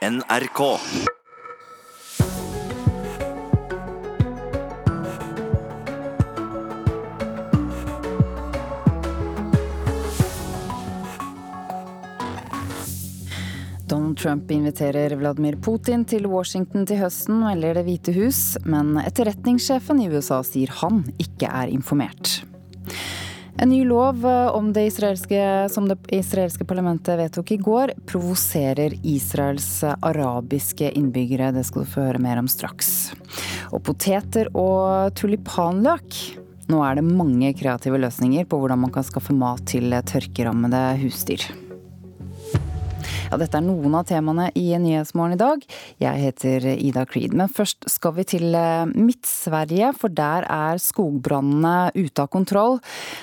NRK. Donald Trump inviterer Vladimir Putin til Washington til høsten, melder Det hvite hus, men etterretningssjefen i USA sier han ikke er informert. En ny lov om det israelske, som det israelske parlamentet vedtok i går, provoserer Israels arabiske innbyggere. Det skal du få høre mer om straks. Og poteter og tulipanløk. Nå er det mange kreative løsninger på hvordan man kan skaffe mat til tørkerammede husdyr. Ja, dette er noen av temaene i Nyhetsmorgen i dag. Jeg heter Ida Creed. Men først skal vi til eh, Midt-Sverige, for der er skogbrannene ute av kontroll.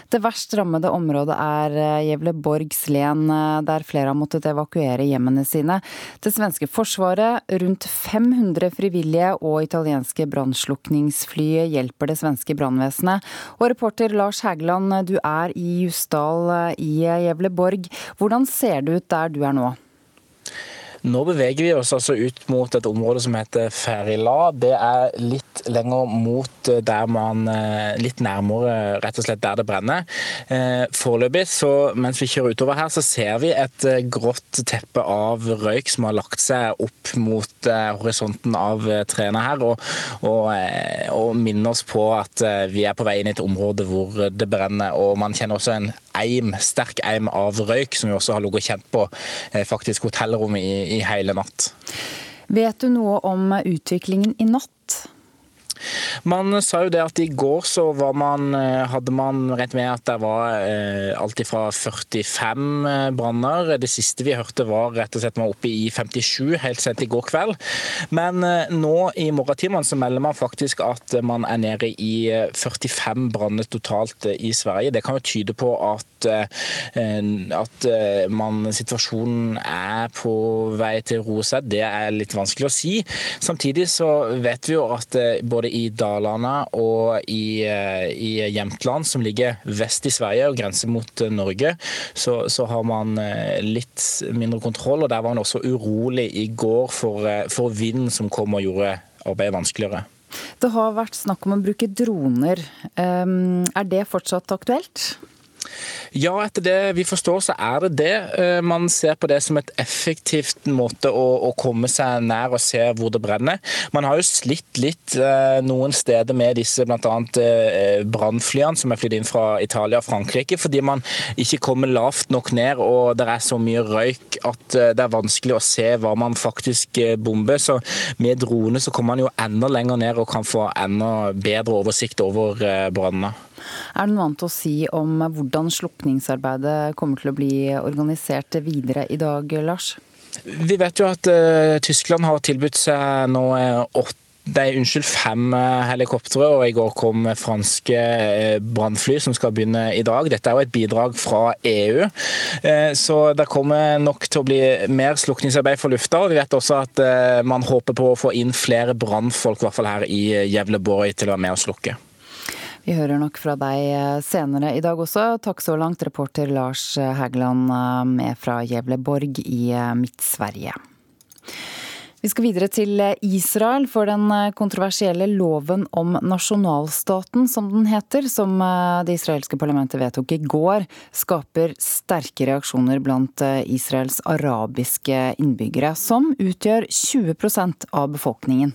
Det verst rammede området er eh, Gävleborgslen, eh, der flere har måttet evakuere hjemmene sine. Det svenske forsvaret, rundt 500 frivillige og italienske brannslukningsfly hjelper det svenske brannvesenet. Og reporter Lars Hægeland, du er i Jusdal i Gävleborg. Hvordan ser det ut der du er nå? Nå beveger vi oss altså ut mot et område som heter Ferila. Det er litt lenger mot der man eh, Litt nærmere rett og slett der det brenner. Eh, foreløpig, så mens vi kjører utover her, så ser vi et eh, grått teppe av røyk som har lagt seg opp mot horisonten av trærne her, og, og, og minner oss på at vi er på vei inn i et område hvor det brenner. Og man kjenner også en eim, sterk eim av røyk, som vi også har ligget kjent på faktisk hotellrommet i, i hele natt. Vet du noe om utviklingen i natt? Man sa jo det at i går så man, eh, hadde man rett med at det var eh, alt fra 45 eh, branner. Det siste vi hørte var rett og slett man oppe i 57 helt sent i går kveld. Men eh, nå i morgentimene så melder man faktisk at man er nede i 45 branner totalt i Sverige. Det kan jo tyde på at, at man, situasjonen er på vei til å roe seg. Det er litt vanskelig å si. Samtidig så vet vi jo at både i Dalarna og i, eh, i Jämtland, som ligger vest i Sverige og grenser mot eh, Norge, så, så, har man eh, litt mindre kontroll. og Der var man også urolig i går for, for vinden som kom og gjorde arbeidet vanskeligere. Det har vært snakk om å bruke droner. Ehm, er det fortsatt aktuelt? Ja, etter det vi forstår så er det det. Eh, man ser på det som et effektivt måte å, å komme seg nær og se hvor det brenner. Man har jo slitt litt eh, noen steder med disse bl.a. Eh, brannflyene som er flydd inn fra Italia og Frankrike, fordi man ikke kommer lavt nok ned og det er så mye røyk at det er vanskelig å se hva man faktisk bomber. Så med drone så kommer man jo enda lenger ned og kan få enda bedre oversikt over brannene. Er det noe annet å si om hvordan slukningsarbeidet kommer til å bli organisert videre i dag, Lars? Vi vet jo at uh, Tyskland har tilbudt seg nå uh, åtte er unnskyld, fem eh, helikoptre, og i går kom franske brannfly som skal begynne i dag. Dette er jo et bidrag fra EU, så det kommer nok til å bli mer slukningsarbeid for lufta. Vi vet også at man håper på å få inn flere brannfolk, i hvert fall her i Gävleborg, til å være med og slukke. Vi hører nok fra deg eh, senere i dag også. Takk så langt, reporter Lars Hægeland eh, med fra Gävleborg i eh, Midt-Sverige. Vi skal videre til Israel, for den kontroversielle loven om nasjonalstaten, som den heter, som det israelske parlamentet vedtok i går, skaper sterke reaksjoner blant Israels arabiske innbyggere, som utgjør 20% av befolkningen.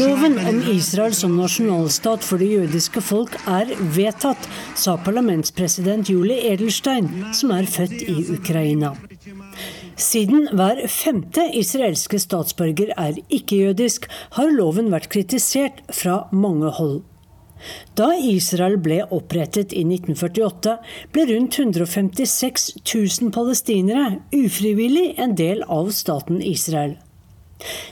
Loven om Israel som nasjonalstat for det jødiske folk er vedtatt, sa parlamentspresident Julie Edelstein, som er født i Ukraina. Siden hver femte israelske statsborger er ikke-jødisk, har loven vært kritisert fra mange hold. Da Israel ble opprettet i 1948, ble rundt 156 000 palestinere ufrivillig en del av staten Israel.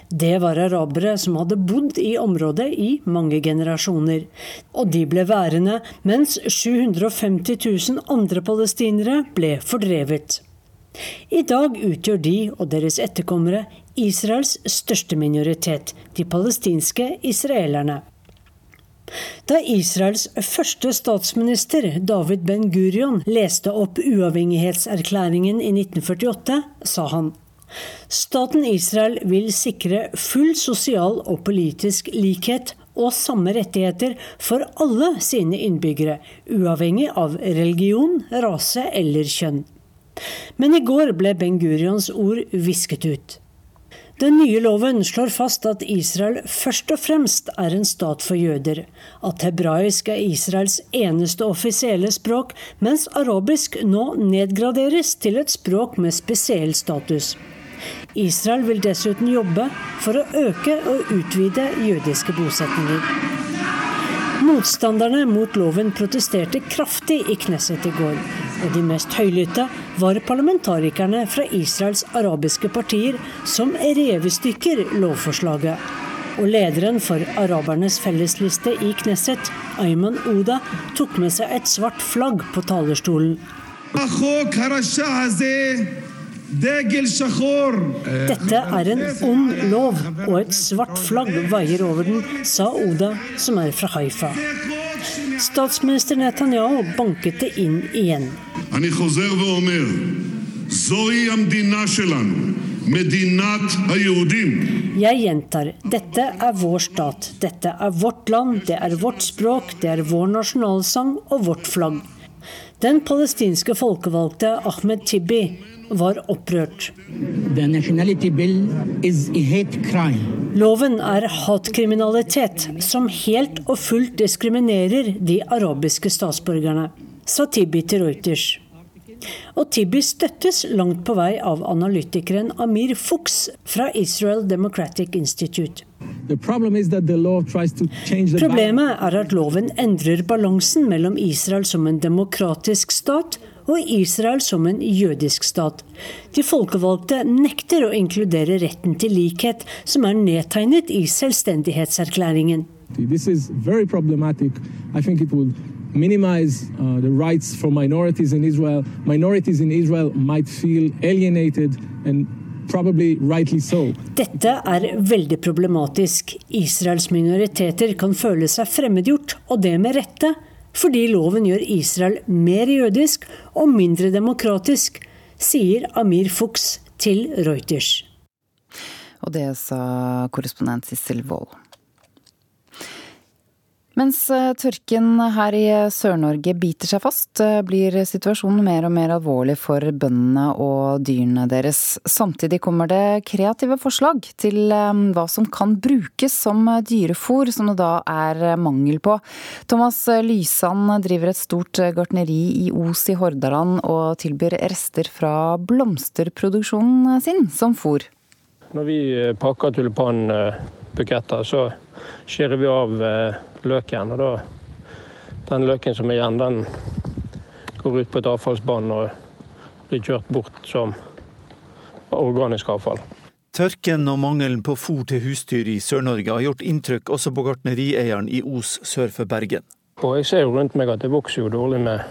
Det var arabere som hadde bodd i området i mange generasjoner. Og de ble værende, mens 750 000 andre palestinere ble fordrevet. I dag utgjør de og deres etterkommere Israels største minoritet, de palestinske israelerne. Da Israels første statsminister, David Ben-Gurion, leste opp uavhengighetserklæringen i 1948, sa han Staten Israel vil sikre full sosial og politisk likhet og samme rettigheter for alle sine innbyggere, uavhengig av religion, rase eller kjønn. Men i går ble Ben Gurions ord visket ut. Den nye loven slår fast at Israel først og fremst er en stat for jøder, at hebraisk er Israels eneste offisielle språk, mens arabisk nå nedgraderes til et språk med spesiell status. Israel vil dessuten jobbe for å øke og utvide jødiske bosetninger. Motstanderne mot loven protesterte kraftig i Knesset i går. Og de mest høylytte var parlamentarikerne fra Israels arabiske partier, som rev i stykker lovforslaget. Og lederen for arabernes fellesliste i Knesset, Ayman Oda, tok med seg et svart flagg på talerstolen. Dette er en ond lov, og et svart flagg veier over den, sa Oda, som er fra Haifa. Statsminister Netanyahu banket det inn igjen. Jeg gjentar, dette er vår stat, dette er vårt land, det er vårt språk, det er vår nasjonalsang og vårt flagg. Den palestinske folkevalgte Ahmed Tibi var opprørt. Loven er hatkriminalitet som helt og fullt diskriminerer de arabiske statsborgerne, sa Tibi til Reuters. Og Tibi støttes langt på vei av analytikeren Amir Fuchs fra Israel Democratic Institute. Problemet er at loven endrer balansen mellom Israel som en demokratisk stat og Israel som en jødisk stat. De folkevalgte nekter å inkludere retten til likhet, som er nedtegnet i selvstendighetserklæringen. minimize uh, the rights for minorities in Israel. Minorities in Israel might feel alienated and So. Dette er veldig problematisk. Israels minoriteter kan føle seg fremmedgjort, og det med rette fordi loven gjør Israel mer jødisk og mindre demokratisk, sier Amir Fuchs til Reuters. Og det sa korrespondent Sissel Wold. Mens eh, tørken her i Sør-Norge biter seg fast, eh, blir situasjonen mer og mer alvorlig for bøndene og dyrene deres. Samtidig kommer det kreative forslag til eh, hva som kan brukes som dyrefôr, som det da er mangel på. Thomas Lysand driver et stort gartneri i Os i Hordaland og tilbyr rester fra blomsterproduksjonen sin som fôr. Når vi pakker tulipanbuketter, så skjærer vi av løken. Og da, den løken som er igjen, den går ut på et avfallsbånd og blir kjørt bort som organisk avfall. Tørken og mangelen på fôr til husdyr i Sør-Norge har gjort inntrykk også på gartnerieieren i Os sør for Bergen. Og jeg ser jo rundt meg at det vokser jo dårlig med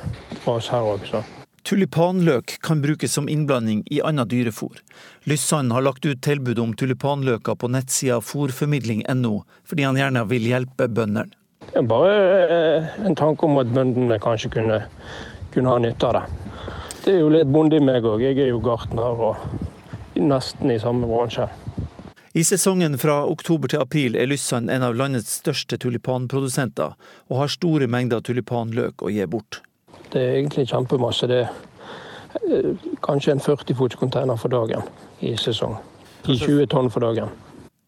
gras her òg, Tulipanløk kan brukes som innblanding i annet dyrefôr. Lyssand har lagt ut tilbud om tulipanløker på nettsida fôrformidling.no, fordi han gjerne vil hjelpe bøndene. Det er bare eh, en tanke om at bøndene kanskje kunne, kunne ha nytte av det. Det er jo litt bonde i meg òg. Jeg er jo gartner og nesten i samme bransje. I sesongen fra oktober til april er Lyssand en av landets største tulipanprodusenter, og har store mengder tulipanløk å gi bort. Det er egentlig kjempemasse. Det er kanskje en 40 fots container for dagen i sesong. I 20 tonn for dagen.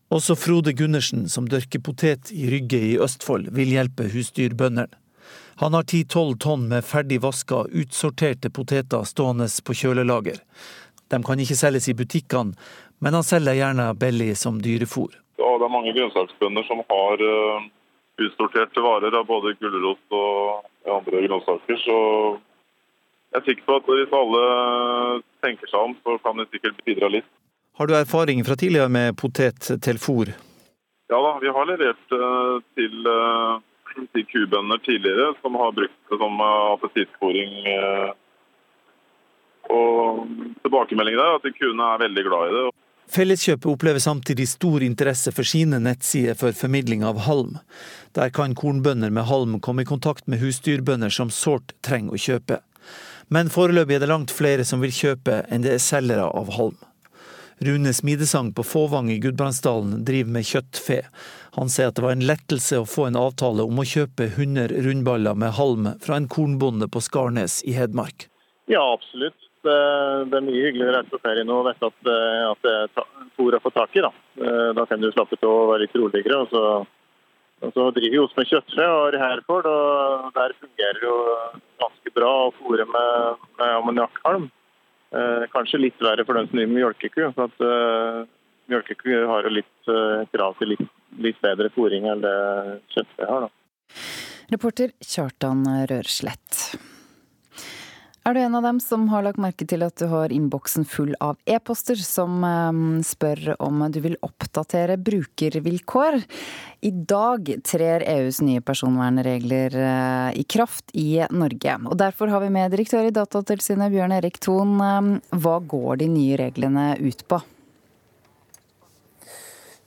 Også Frode Gundersen, som dørker potet i Rygge i Østfold, vil hjelpe husdyrbøndene. Han har 10-12 tonn med ferdig vaska, utsorterte poteter stående på kjølelager. De kan ikke selges i butikkene, men han selger gjerne belly som dyrefôr. Ja, det er mange grønnsaksbønder som har uh, utsorterte varer av både gulrot og andre grønnsaker. Så jeg er sikker på at hvis alle tenker seg om, så kan det sikkert bidra litt. Har du erfaring fra tidligere med potet til fôr? Ja da, vi har levert eh, til, eh, til kubønder tidligere som har brukt det som eh, appetittfôring. Og tilbakemeldingen er at kuene er veldig glad i det. Felleskjøpet opplever samtidig stor interesse for sine nettsider for formidling av halm. Der kan kornbønder med halm komme i kontakt med husdyrbønder som sårt trenger å kjøpe. Men foreløpig er det langt flere som vil kjøpe enn det er selgere av halm. Rune Smidesang på Fåvang i Gudbrandsdalen driver med kjøttfe. Han sier at det var en lettelse å få en avtale om å kjøpe 100 rundballer med halm fra en kornbonde på Skarnes i Hedmark. Ja, absolutt det, er mye hyggeligere å reise på ferie nå og vite eh, at det er fôr å få tak i. Da, eh, da kan du slappe til å være litt roligere. Og så, og så driver vi også med kjøttfe og Herford, og der fungerer det jo ganske bra å fôre med, med ammoniakkhalm. Eh, kanskje litt verre for den som driver med mjølkeku. for at eh, Mjølkeku har jo litt eh, krav til litt, litt bedre fôring enn det kjøttfe har. Da. Reporter Kjartan Rørslett. Er du en av dem som har lagt merke til at du har innboksen full av e-poster som ehm, spør om du vil oppdatere brukervilkår? I dag trer EUs nye personvernregler eh, i kraft i Norge. Og Derfor har vi med direktør i Datatilsynet, Bjørn Erik Thon. Ehm, hva går de nye reglene ut på?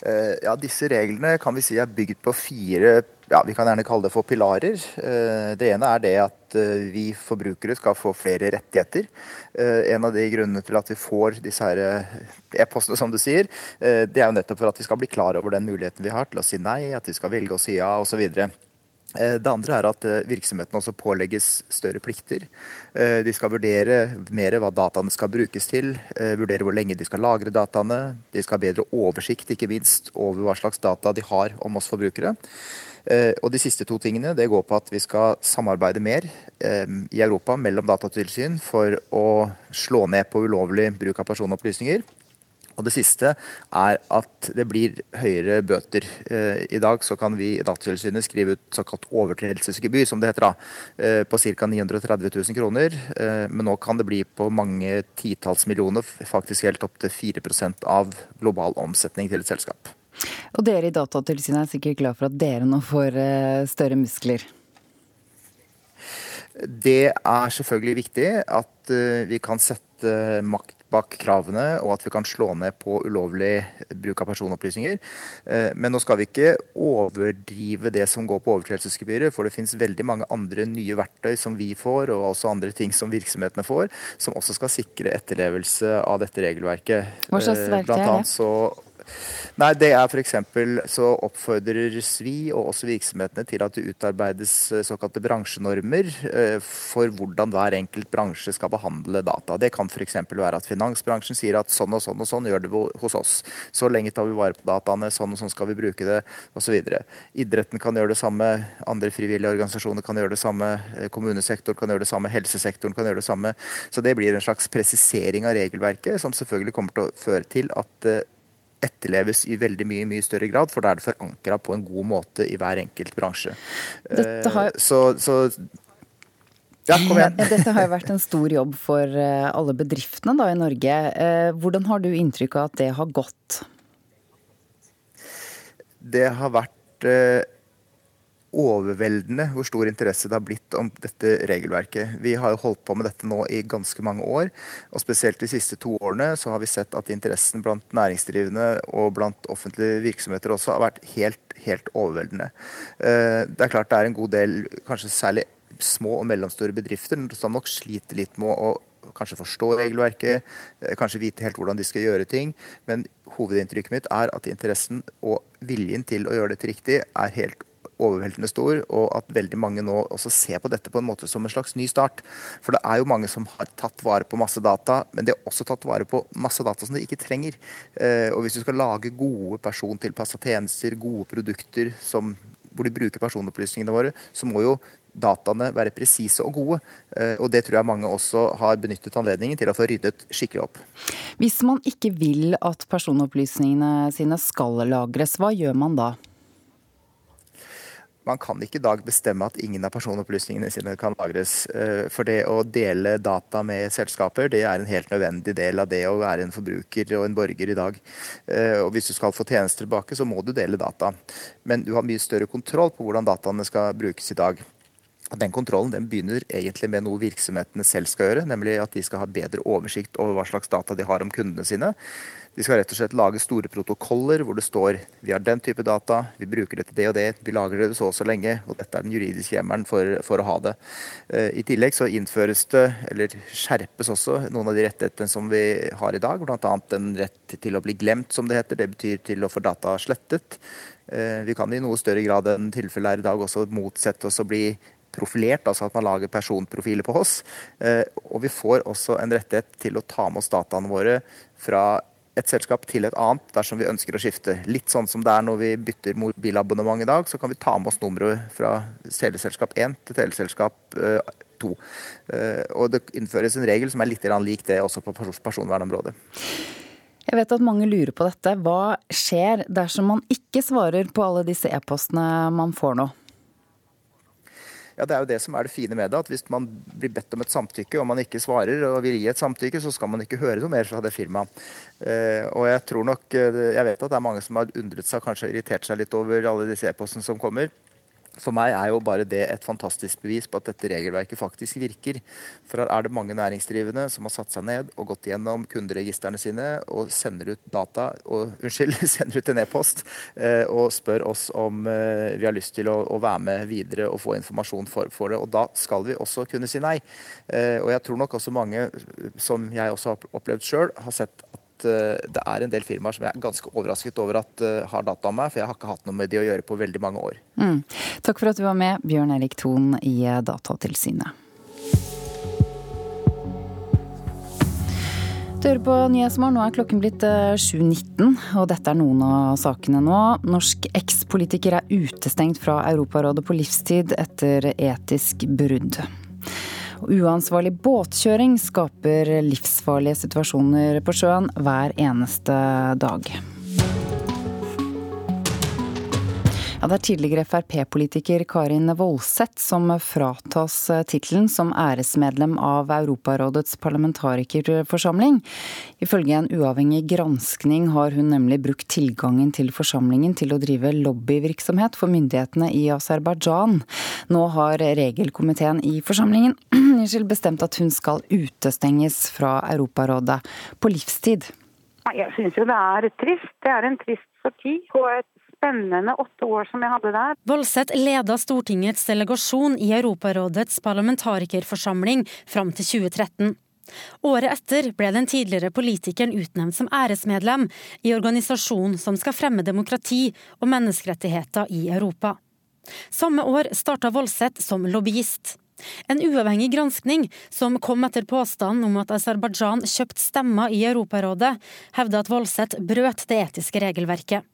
Eh, ja, Disse reglene kan vi si er bygd på fire ja, vi kan gjerne kalle det for pilarer. Eh, det ene er det at eh, vi forbrukere skal få flere rettigheter. En av de grunnene til at vi får disse e-postene, som du sier, det er jo nettopp for at vi skal bli klar over den muligheten vi har til å si nei, at vi skal velge å si ja osv. Eh, det andre er at eh, virksomhetene også pålegges større plikter. Eh, de skal vurdere mer hva dataene skal brukes til, vurdere hvor lenge de skal lagre dataene. De skal ha bedre oversikt ikke minst over hva slags data de har om oss forbrukere. Og De siste to tingene det går på at vi skal samarbeide mer i Europa mellom datatilsyn for å slå ned på ulovlig bruk av personopplysninger. Og Det siste er at det blir høyere bøter. Eh, I dag så kan vi i Datatilsynet skrive ut såkalt overtredelsesgebyr, som det heter da, eh, på ca. 930 000 kroner. Eh, men nå kan det bli på mange titalls millioner, faktisk helt opp til 4% av global omsetning til et selskap. Og dere i Datatilsynet er sikkert glad for at dere nå får større muskler? Det er selvfølgelig viktig at vi kan sette makt bak kravene, og at vi kan slå ned på ulovlig bruk av personopplysninger. Eh, men nå skal vi ikke overdrive det som går på overtredelsesgebyret, for det finnes veldig mange andre nye verktøy som vi får, og også andre ting som virksomhetene får, som også skal sikre etterlevelse av dette regelverket. Hva slags eh, verktøy er det? Nei, det er f.eks. så oppfordrer SVI og også virksomhetene til at det utarbeides eh, såkalte bransjenormer eh, for hvordan hver enkelt bransje skal behandle data. Det kan f.eks. være at finansbransjen sier at sånn og sånn og sånn gjør det hos oss. Så lenge tar vi vare på dataene, sånn og sånn skal vi bruke det, osv. Idretten kan gjøre det samme, andre frivillige organisasjoner kan gjøre det samme, kommunesektoren kan gjøre det samme, helsesektoren kan gjøre det samme. Så det blir en slags presisering av regelverket, som selvfølgelig kommer til å føre til at etterleves i veldig mye mye større grad, for da er det forankra på en god måte i hver enkelt bransje. Har... Eh, så, så ja, kom igjen. Dette har jo vært en stor jobb for eh, alle bedriftene da, i Norge. Eh, hvordan har du inntrykk av at det har gått? Det har vært overveldende hvor stor interesse det har blitt om dette regelverket. Vi har jo holdt på med dette nå i ganske mange år. og Spesielt de siste to årene så har vi sett at interessen blant næringsdrivende og blant offentlige virksomheter også har vært helt, helt overveldende. Eh, det er klart det er en god del, kanskje særlig små og mellomstore bedrifter, som nok sliter litt med å kanskje forstå regelverket, eh, kanskje vite helt hvordan de skal gjøre ting. Men hovedinntrykket mitt er at interessen og viljen til å gjøre dette riktig er helt overveldende stor, og at veldig mange nå også ser på dette på en måte som en slags ny start. For det er jo mange som har tatt vare på masse data, men de har også tatt vare på masse data som de ikke trenger. Eh, og hvis du skal lage gode persontilpassa tjenester, gode produkter som, hvor de bruker personopplysningene våre, så må jo dataene være presise og gode. Eh, og det tror jeg mange også har benyttet anledningen til å få ryddet skikkelig opp. Hvis man ikke vil at personopplysningene sine skal lagres, hva gjør man da? Man kan ikke i dag bestemme at ingen av personopplysningene sine kan lagres. Eh, for det å dele data med selskaper, det er en helt nødvendig del av det å være en forbruker og en borger i dag. Eh, og hvis du skal få tjenester tilbake, så må du dele data. Men du har mye større kontroll på hvordan dataene skal brukes i dag. Den kontrollen den begynner egentlig med noe virksomhetene selv skal gjøre, nemlig at de skal ha bedre oversikt over hva slags data de har om kundene sine. De skal rett og slett lage store protokoller hvor det står vi har den type data, vi bruker det til det og det, vi lagrer det så og så lenge. og Dette er den juridiske hjemmelen for, for, å ha det. Eh, I tillegg så innføres det, eller skjerpes også, noen av de rettighetene som vi har i dag. Bl.a. en rett til å bli glemt, som det heter. Det betyr til å få data slettet. Eh, vi kan i noe større grad enn tilfellet er i dag også motsette oss å bli profilert, altså at man lager personprofiler på oss. Eh, og vi får også en rettighet til å ta med oss dataene våre fra et selskap til et annet dersom vi ønsker å skifte. Litt sånn som det er når vi bytter mobilabonnement i dag, så kan vi ta med oss nummeret fra teleselskap 1 til teleselskap 2. Eh, og det innføres en regel som er litt lik det også på personvernområdet. Jeg vet at mange lurer på dette. Hva skjer dersom man ikke svarer på alle disse e-postene man får nå? Ja, Det er jo det som er det fine med det. at Hvis man blir bedt om et samtykke, og man ikke svarer og vil gi et samtykke, så skal man ikke høre noe mer fra det firmaet. Eh, og Jeg tror nok, eh, jeg vet at det er mange som har undret seg kanskje irritert seg litt over alle disse e-postene som kommer. For meg er jo bare det et fantastisk bevis på at dette regelverket faktisk virker. For her er det mange næringsdrivende som har satt seg ned og gått gjennom kunderegistrene sine og sender ut data, og, unnskyld, sender ut en e-post eh, og spør oss om eh, vi har lyst til å, å, være med videre og få informasjon for, for, det. Og da skal vi også kunne si nei. Eh, og jeg tror nok også mange, som jeg også har opplevd sjøl, har sett at Eh, det er en del firmaer som jeg er ganske overrasket over at uh, har data om meg, for jeg har ikke hatt noe med de å gjøre på veldig mange år. Mm. Takk for at du var med, Bjørn Erik Thon i eh, Datatilsynet. Du hører på Nyhetsmorgen, nå er klokken blitt 7.19, og dette er noen av sakene nå. Norsk ekspolitiker er utestengt fra Europarådet på livstid etter etisk brudd. Uansvarlig båtkjøring skaper livsfarlige situasjoner på sjøen hver eneste dag. Ja, det er tidligere Frp-politiker Karin Woldseth som fratas tittelen som æresmedlem av Europarådets parlamentarikerforsamling. Ifølge en uavhengig granskning har hun nemlig brukt tilgangen til forsamlingen til å drive lobbyvirksomhet for myndighetene i Aserbajdsjan. Nå har regelkomiteen i forsamlingen bestemt at hun skal utestenges fra Europarådet på livstid. Jeg syns jo det er trist. Det er en trist sorti på et spennende åtte år som jeg hadde der. Voldseth leda Stortingets delegasjon i Europarådets parlamentarikerforsamling fram til 2013. Året etter ble den tidligere politikeren utnevnt som æresmedlem i organisasjonen som skal fremme demokrati og menneskerettigheter i Europa. Samme år starta Voldseth som lobbyist. En uavhengig granskning som kom etter påstanden om at Aserbajdsjan kjøpte stemmer i Europarådet, hevda at Voldseth brøt det etiske regelverket.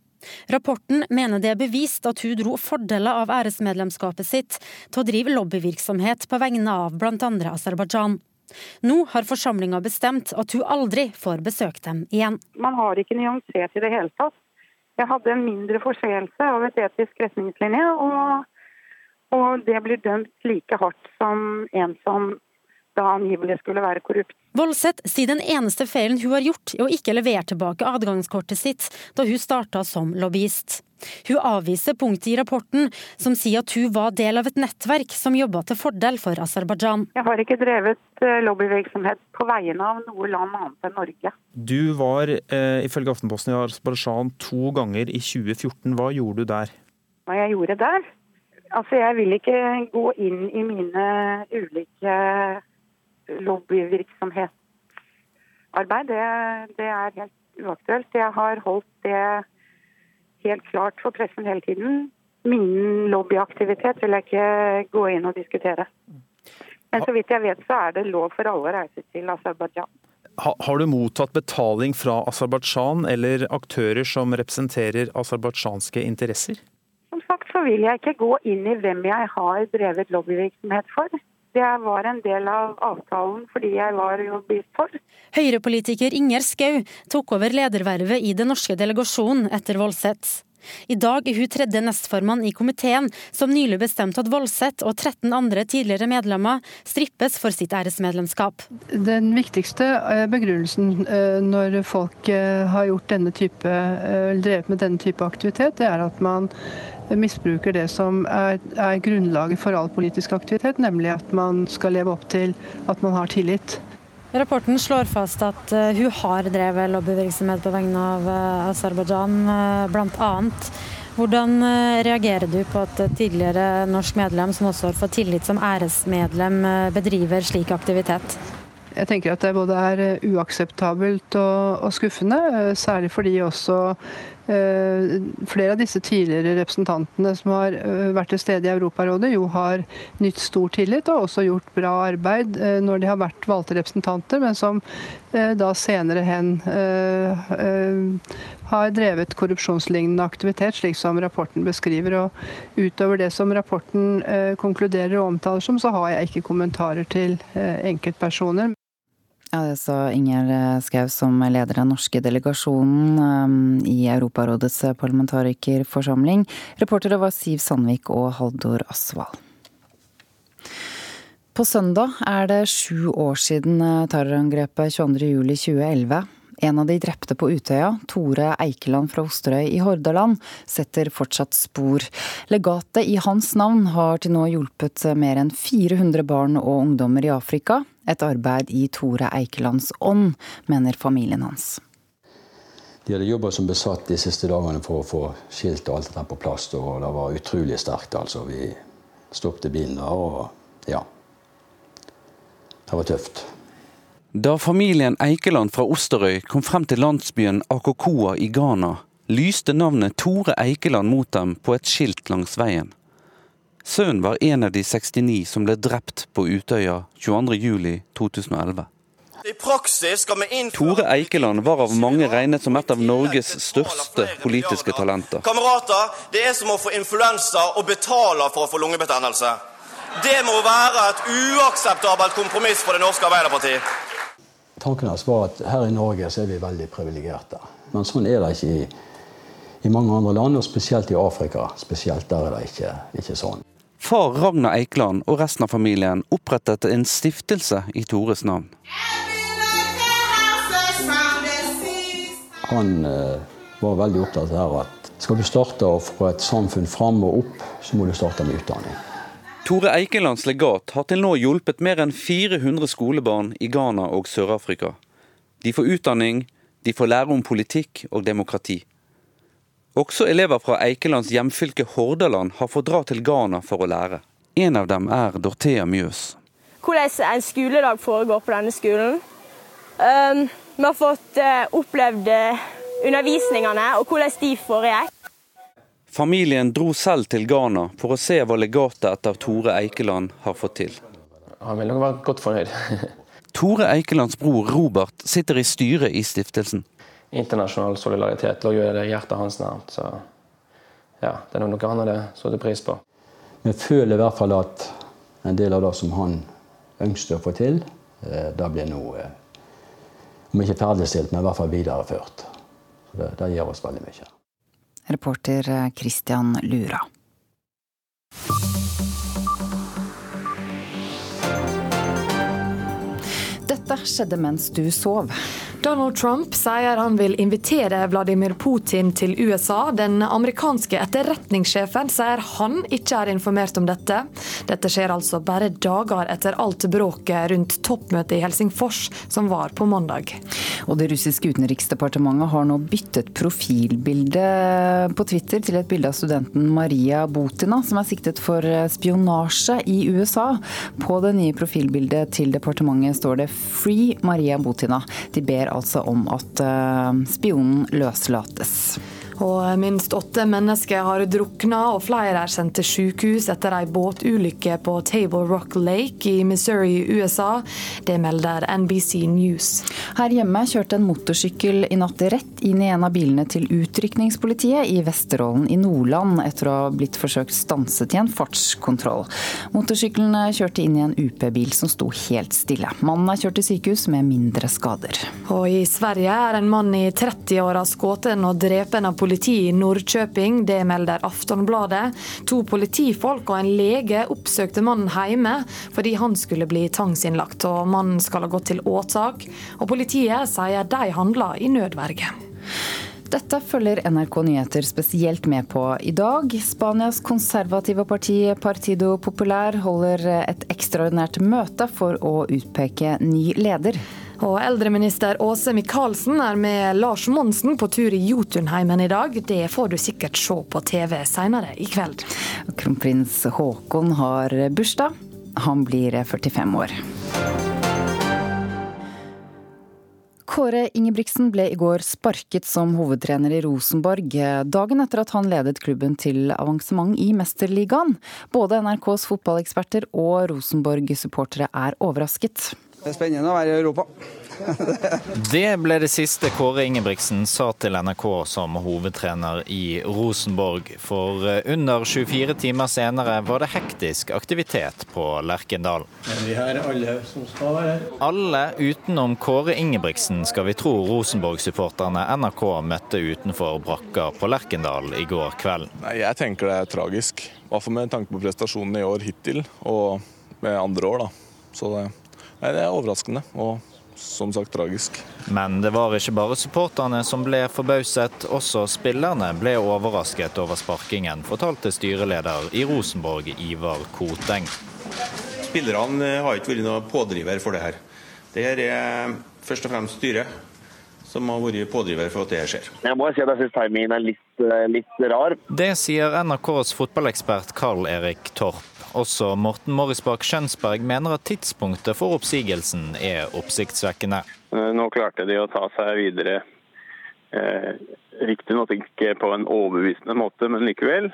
Rapporten mener det er bevist at hun dro fordeler av æresmedlemskapet sitt til å drive lobbyvirksomhet på vegne av bl.a. Aserbajdsjan. Nå har forsamlinga bestemt at hun aldri får besøkt dem igjen. Man har ikke nyansert i det hele tatt. Jeg hadde en mindre forseelse av et etisk retningslinje, og, og det blir dømt like hardt som en som da angivelig skulle være korrupt. Voldseth sier den eneste feilen hun har gjort, er å ikke levere tilbake adgangskortet sitt da hun starta som lobbyist. Hun avviser punktet i rapporten som sier at hun var del av et nettverk som jobba til fordel for Aserbajdsjan. Jeg har ikke drevet eh, lobbyvirksomhet på vegne av noe land annet enn Norge. Du var eh, ifølge Aftenposten i Aserbajdsjan to ganger i 2014. Hva gjorde du der? Hva jeg gjorde der? Altså, jeg vil ikke gå inn i mine ulike lobbyvirksomhetsarbeid, det, det er helt uaktuelt. Jeg har holdt det helt klart for pressen hele tiden. Min lobbyaktivitet vil jeg ikke gå inn og diskutere. Men så vidt jeg vet, så er det lov for alle å reise til Aserbajdsjan. Har du mottatt betaling fra Aserbajdsjan eller aktører som representerer aserbajdsjanske interesser? Som sagt så vil jeg ikke gå inn i hvem jeg har drevet lobbyvirksomhet for. Det var en del av avtalen fordi jeg var lobbyist for. Høyre-politiker Inger Skau tok over ledervervet i den norske delegasjonen etter Voldseth. I dag er hun tredje nestformann i komiteen, som nylig bestemte at Voldseth og 13 andre tidligere medlemmer strippes for sitt æresmedlemskap. Den viktigste eh, begrunnelsen eh, når folk eh, har gjort denne type, drevet med denne type aktivitet, det er at man misbruker det som er, er grunnlaget for all politisk aktivitet, nemlig at man skal leve opp til at man har tillit. Rapporten slår fast at uh, hun har drevet lobbyvirksomhet på vegne av uh, Aserbajdsjan, uh, bl.a. Hvordan reagerer du på at tidligere norsk medlem, som også har fått tillit som æresmedlem, bedriver slik aktivitet? Jeg tenker at det både er eh, uakseptabelt og, og skuffende, eh, særlig fordi også eh, flere av disse tidligere representantene som har vært til stede i Europarådet, jo har nytt stor tillit og også gjort bra arbeid når de har vært valgte representanter, men som da senere hen har drevet korrupsjonslignende aktivitet, slik som rapporten beskriver. Og utover det som rapporten konkluderer og omtaler som, så har jeg ikke kommentarer til enkeltpersoner. Ja, Det sa Inger Schou som leder den norske delegasjonen um, i Europarådets parlamentarikerforsamling. Reportere var Siv Sandvik og Haldor Asvald. På søndag er det sju år siden terrorangrepet 22.07.2011. En av de drepte på Utøya, Tore Eikeland fra Osterøy i Hordaland, setter fortsatt spor. Legatet i hans navn har til nå hjulpet mer enn 400 barn og ungdommer i Afrika. Et arbeid i Tore Eikelands ånd, mener familien hans. De hadde jobba som besatt de siste dagene for å få skilt alt dette på plass. Og det var utrolig sterkt. altså. Vi stoppet bilen og ja. Det var tøft. Da familien Eikeland fra Osterøy kom frem til landsbyen Akokoa i Ghana, lyste navnet Tore Eikeland mot dem på et skilt langs veien. Sønnen var en av de 69 som ble drept på Utøya 22.07.2011. Tore Eikeland var av mange regnet som et av Norges største politiske talenter. Kamerater, det er som å få influensa og betale for å få lungebetennelse. Det må være et uakseptabelt kompromiss for det norske Arbeiderpartiet. Tanken hans var at her i Norge så er vi veldig privilegerte. Men sånn er det ikke i, i, mange andre land, og spesielt i Afrika. Spesielt der er det ikke, ikke sånn. Far Ragnar Eikeland og resten av familien opprettet en stiftelse i Tores navn. Han eh, var veldig opptatt av at skal du starte få et samfunn fram og opp, så må du starte med utdanning. Tore Eikelands legat har til nå hjulpet mer enn 400 skolebarn i Ghana og Sør-Afrika. De får utdanning, de får lære om politikk og demokrati. Også elever fra Eikelands hjemfylke Hordaland har fått dra til Ghana for å lære. En av dem er Dorthea Mjøs. Hvordan en skoledag foregår på denne skolen. Um, vi har fått uh, opplevd uh, undervisningene og hvordan de foregikk. Familien dro selv til Ghana for å se hva legatet etter Tore Eikeland har fått til. Han vil nok være godt fornøyd. Tore Eikelands bror Robert sitter i styret i stiftelsen. Internasjonal solidaritet lå jo i hjertet hans nært, så ja, det er noe han hadde satt pris på. Vi føler i hvert fall at en del av det som han ønsket å få til, da det blir nå eh, om ikke ferdigstilt, men i hvert fall videreført. Det, det gir oss veldig mye. Reporter eh, Christian Lura. Dette skjedde mens du sov. Donald Trump sier han vil invitere Vladimir Putin til USA. Den amerikanske etterretningssjefen sier han ikke er informert om dette. Dette skjer altså bare dager etter alt bråket rundt toppmøtet i Helsingfors som var på mandag. Og Det russiske utenriksdepartementet har nå byttet profilbilde på Twitter til et bilde av studenten Maria Butina, som er siktet for spionasje i USA. På det nye profilbildet til departementet står det 'Free Maria Butina'. De ber altså om at eh, spionen løslates. Og minst åtte mennesker har drukna og flere er sendt til sykehus etter ei båtulykke på Table Rock Lake i Missouri, USA. Det melder NBC News. Her hjemme kjørte en motorsykkel i natt rett inn i en av bilene til utrykningspolitiet i Vesterålen i Nordland, etter å ha blitt forsøkt stanset i en fartskontroll. Motorsykkelen kjørte inn i en UP-bil som sto helt stille. Mannen er kjørt til sykehus med mindre skader. Og i Sverige er en mann i 30-åra skutt og drepen av politiet politi i Nordkjøping, det melder Aftonbladet. To politifolk og en lege oppsøkte mannen hjemme fordi han skulle bli tvangsinnlagt. og Mannen skal ha gått til åtak, og politiet sier de handla i nødverge. Dette følger NRK Nyheter spesielt med på i dag. Spanias konservative parti Partido Popular holder et ekstraordinært møte for å utpeke ny leder. Og eldreminister Åse Michaelsen er med Lars Monsen på tur i Jotunheimen i dag. Det får du sikkert se på TV senere i kveld. Kronprins Haakon har bursdag. Han blir 45 år. Kåre Ingebrigtsen ble i går sparket som hovedtrener i Rosenborg, dagen etter at han ledet klubben til avansement i Mesterligaen. Både NRKs fotballeksperter og Rosenborg-supportere er overrasket. Det er spennende å være i Europa. det ble det siste Kåre Ingebrigtsen sa til NRK som hovedtrener i Rosenborg. For eh, under 24 timer senere var det hektisk aktivitet på Lerkendal. Vi har alle som skal være her. Alle utenom Kåre Ingebrigtsen skal vi tro Rosenborg-supporterne NRK møtte utenfor brakka på Lerkendal i går kveld. Nei, jeg tenker det er tragisk. I hvert fall med tanke på prestasjonene i år hittil, og med andre år. da. Så det Nei, Det er overraskende og som sagt tragisk. Men det var ikke bare supporterne som ble forbauset, også spillerne ble overrasket over sparkingen, fortalte styreleder i Rosenborg, Ivar Koteng. Spillerne har ikke vært noen pådriver for det her. Det her er først og fremst styret som har vært pådriver for at det skjer. Jeg må si at jeg syns timingen er litt, eh, litt rar. Det sier NRKs fotballekspert Carl Erik Torp. Også Morten Morrisbakk Skjønsberg mener at tidspunktet for oppsigelsen er oppsiktsvekkende. Eh, nå klarte de å ta seg videre, eh, riktignok ikke på en overbevisende måte, men likevel.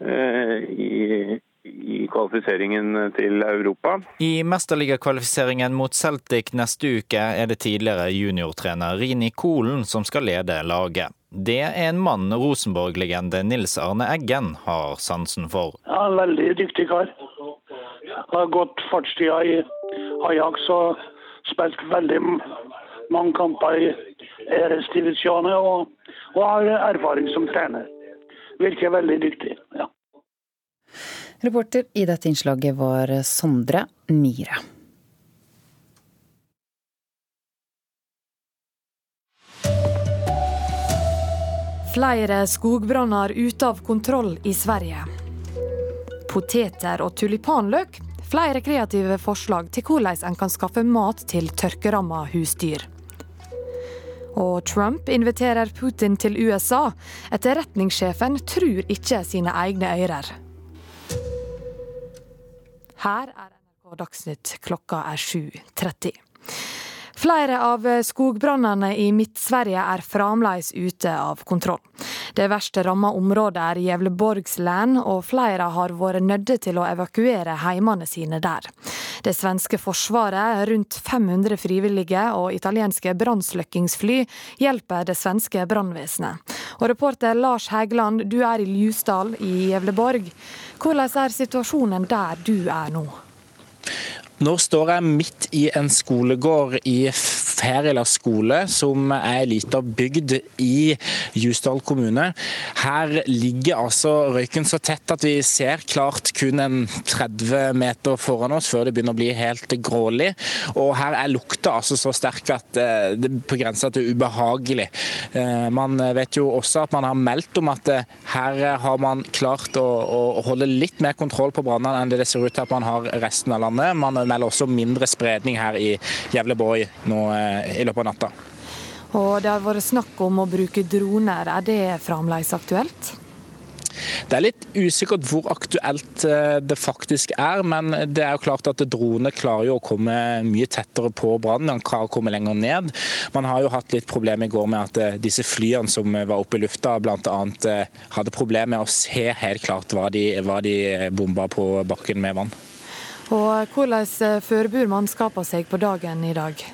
Eh, i, i kvalifiseringen til Europa. I mesterligakvalifiseringen mot Celtic neste uke er det tidligere juniortrener Rini Kolen som skal lede laget. Det er en mann Rosenborg-legende Nils Arne Eggen har sansen for. Ja, En veldig dyktig kar. Har gått fartstida i Ajax og spilt veldig mange kamper i RS-divisjoner og, og, har erfaring som trener. Virker veldig dyktig, ja. Reporter i dette innslaget var Sondre Myhre. Flere skogbranner ute av kontroll i Sverige. Poteter og tulipanløk. Flere kreative forslag til hvordan en kan skaffe mat til tørkeramma husdyr. Og Trump inviterer Putin til USA. Etterretningssjefen tror ikke sine egne ører. Her er NRK Dagsnytt, klokka er 7.30. Flere av skogbrannene i Midt-Sverige er fremdeles ute av kontroll. Det verste ramma området er Gävleborgslän, og flere har vært nødt til å evakuere heimene sine der. Det svenske forsvaret, rundt 500 frivillige og italienske brannslukkingsfly hjelper det svenske brannvesenet. Og reporter Lars Hægeland, du er i Ljusdal i Gävleborg. Hvordan er situasjonen der du er nå? Nå står jeg midt i en skolegård i Færila skole, som er ei lita bygd i Jusdal kommune. Her ligger altså røyken så tett at vi ser klart kun en 30 meter foran oss før det begynner å bli helt grålig. Og her er lukta altså så sterk at eh, det er på grensa til ubehagelig. Eh, man vet jo også at man har meldt om at eh, her har man klart å, å holde litt mer kontroll på brannene enn det ser ut til at man har resten av landet. Man melder også mindre spredning her i Gävleborg nå i løpet av natta. Og Det har vært snakk om å bruke droner. Er det fremdeles aktuelt? Det er litt usikkert hvor aktuelt eh, det faktisk er, men det er jo klart at droner klarer jo å komme mye tettere på brannen. Man klarer å komme lenger ned. Man har jo hatt litt problemer i går med at eh, disse flyene som var oppe i lufta, bl.a. hadde problemer med å se helt klart hva de, hva de bomba på bakken med vann. Og Hvordan eh, forbereder mannskapene seg på dagen i dag?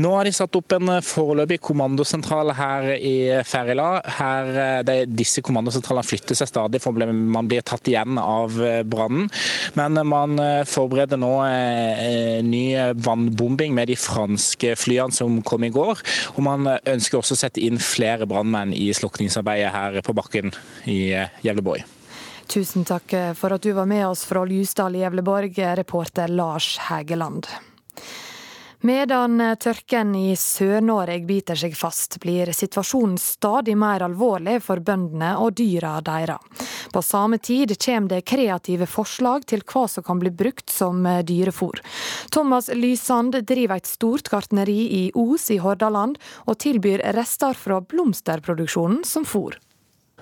Nå har de satt opp en eh, foreløpig kommandosentral her i Ferila. Her, de, disse kommandosentralene flytter seg stadig for man blir tatt igjen av brannen. Men man forbereder nå ny vannbombing med de franske flyene som kom i går. Og man ønsker også å sette inn flere brannmenn i slukningsarbeidet her på bakken i Gjevleborg. Tusen takk for at du var med oss fra Ljusdal i Gjevleborg, reporter Lars Hægeland. Medan tørken i Sør-Norge biter seg fast, blir situasjonen stadig mer alvorlig for bøndene og dyra deres. På samme tid kommer det kreative forslag til hva som kan bli brukt som dyrefôr. Thomas Lysand driver et stort gartneri i Os i Hordaland, og tilbyr rester fra blomsterproduksjonen som fôr.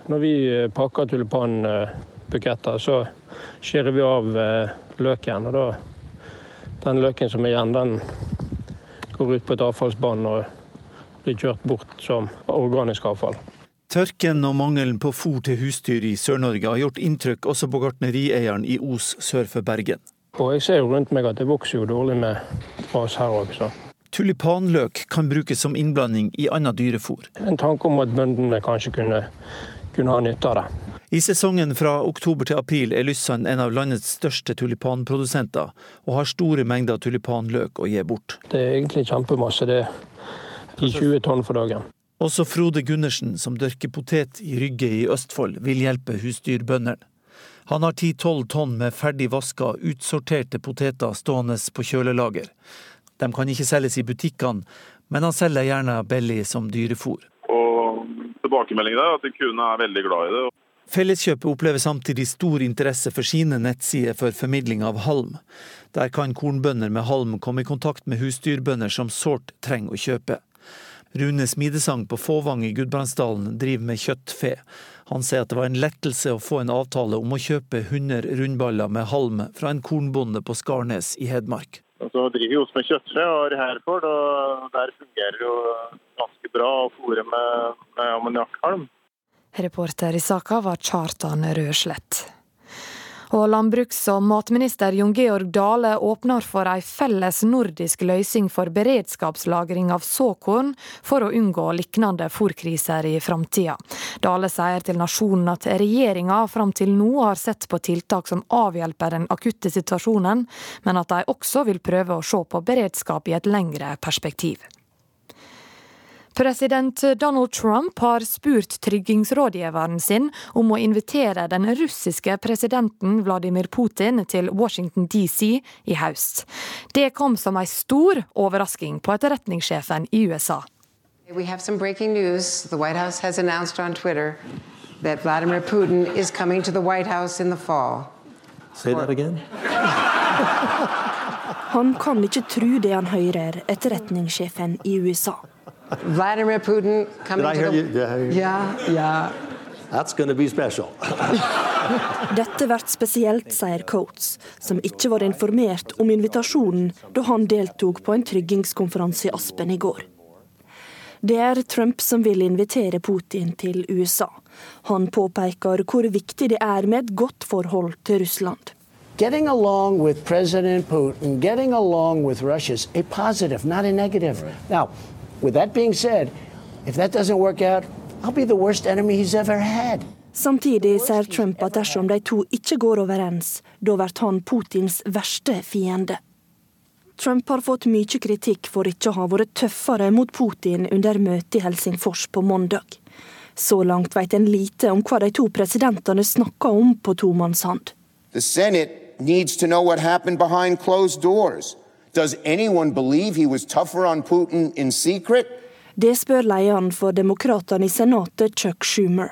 Når vi pakker tulipanbuketter, så skjærer vi av eh, løken. og da den løken som er igjen, den går ut på et avfallsbånd og blir kjørt bort som organisk avfall. Tørken og mangelen på fôr til husdyr i Sør-Norge har gjort inntrykk også på gartnerieieren i Os sør for Bergen. Og jeg ser jo rundt meg at det vokser jo dårlig med gras her også. Tulipanløk kan brukes som innblanding i annet dyrefôr. En tanke om at bøndene kanskje kunne, kunne ha nytte av det. I sesongen fra oktober til april er Lyssand en av landets største tulipanprodusenter, og har store mengder tulipanløk å gi bort. Det er egentlig kjempemasse. Det er i 20 tonn for dagen. Også Frode Gundersen, som dørker potet i Rygge i Østfold, vil hjelpe husdyrbøndene. Han har 10-12 tonn med ferdig vaska, utsorterte poteter stående på kjølelager. De kan ikke selges i butikkene, men han selger gjerne belly som dyrefôr. Og tilbakemeldingen er at kundene er veldig glad i det. Felleskjøpet opplever samtidig stor interesse for sine nettsider for formidling av halm. Der kan kornbønder med halm komme i kontakt med husdyrbønder som sårt trenger å kjøpe. Rune Smidesang på Fåvang i Gudbrandsdalen driver med kjøttfe. Han sier at det var en lettelse å få en avtale om å kjøpe 100 rundballer med halm fra en kornbonde på Skarnes i Hedmark. Så driver vi også med kjøttfe og er Herford, og der fungerer jo ganske bra å fôre med, med ammoniakkhalm. Reporter i saka var Kjartan Røslett. Og landbruks- og matminister Jon Georg Dale åpner for ei felles nordisk løsning for beredskapslagring av såkorn, for å unngå lignende fòrkriser i framtida. Dale sier til Nasjonen at regjeringa fram til nå har sett på tiltak som avhjelper den akutte situasjonen, men at de også vil prøve å se på beredskap i et lengre perspektiv. President Donald Trump har spurt tryggingsrådgiveren sin om å invitere den russiske presidenten Vladimir Putin til Washington DC i høst. Det kom som en stor overrasking på etterretningssjefen i USA. We have some breaking news. The White House has announced on Twitter that Vladimir Putin is coming to the White House in the fall. Say that again. Han kan ikke tro det han hører, etterretningssjefen i USA. Vladimir Putin coming Did I hear to the... you? Did I hear you? Yeah, yeah. That's going to be special. Dette blir spesielt, sier Coates, som ikke var informert om invitasjonen da han deltok på en tryggingskonferanse i Aspen i går. Det er Trump som vil invitere Putin til USA. Han påpeker hvor viktig det er med et godt forhold til Russland. Getting along with President Putin, getting along with Russia is a positive, not a negative. Now, with that being said, if that doesn't work out, I'll be the worst enemy he's ever had. Samtidig sier Trump at dersom de to ikke går overens, da blir han Putins verste fiende. Trump har fått mye kritikk for ikke å ha vært tøffere mot Putin under møtet i Helsingfors på mandag. Så langt vet en lite om hva de to presidentene snakka om på tomannshånd. The Senate needs to know what happened behind closed doors. Does anyone believe he was tougher on Putin in secret? Det spør lederen for demokratene i senatet, Chuck Schumer.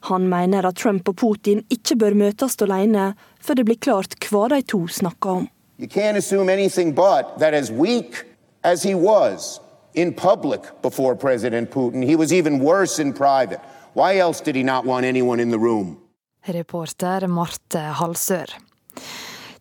Han mener at Trump og Putin ikke bør møtes alene, før det blir klart hva de to snakker om. You can't assume anything but that as weak as he was in public before President Putin, he was even worse in private. Why else did he not want anyone in the room? Reporter Marte Halsør.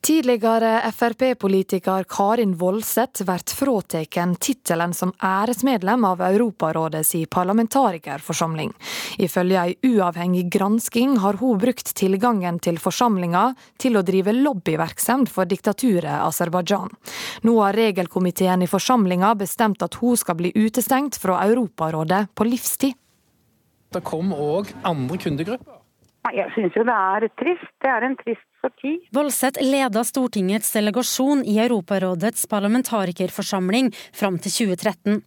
Tidligere Frp-politiker Karin Woldseth blir fratatt tittelen som æresmedlem av Europarådets parlamentarikerforsamling. Ifølge ei uavhengig gransking har hun brukt tilgangen til forsamlinga til å drive lobbyvirksomhet for diktaturet Aserbajdsjan. Nå har regelkomiteen i forsamlinga bestemt at hun skal bli utestengt fra Europarådet på livstid. Det kom òg andre kundegrupper. Jeg syns jo det er trist. Det er en trist. Voldseth leda Stortingets delegasjon i Europarådets parlamentarikerforsamling fram til 2013.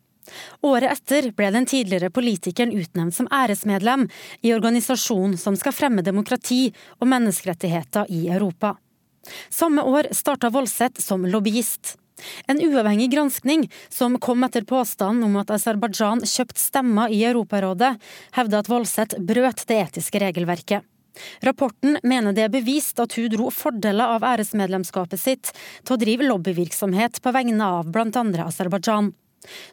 Året etter ble den tidligere politikeren utnevnt som æresmedlem i organisasjonen som skal fremme demokrati og menneskerettigheter i Europa. Samme år starta Voldseth som lobbyist. En uavhengig granskning som kom etter påstanden om at Aserbajdsjan kjøpte stemmer i Europarådet, hevder at Voldseth brøt det etiske regelverket. Rapporten mener det er bevist at hun dro fordeler av æresmedlemskapet sitt til å drive lobbyvirksomhet på vegne av bl.a. Aserbajdsjan.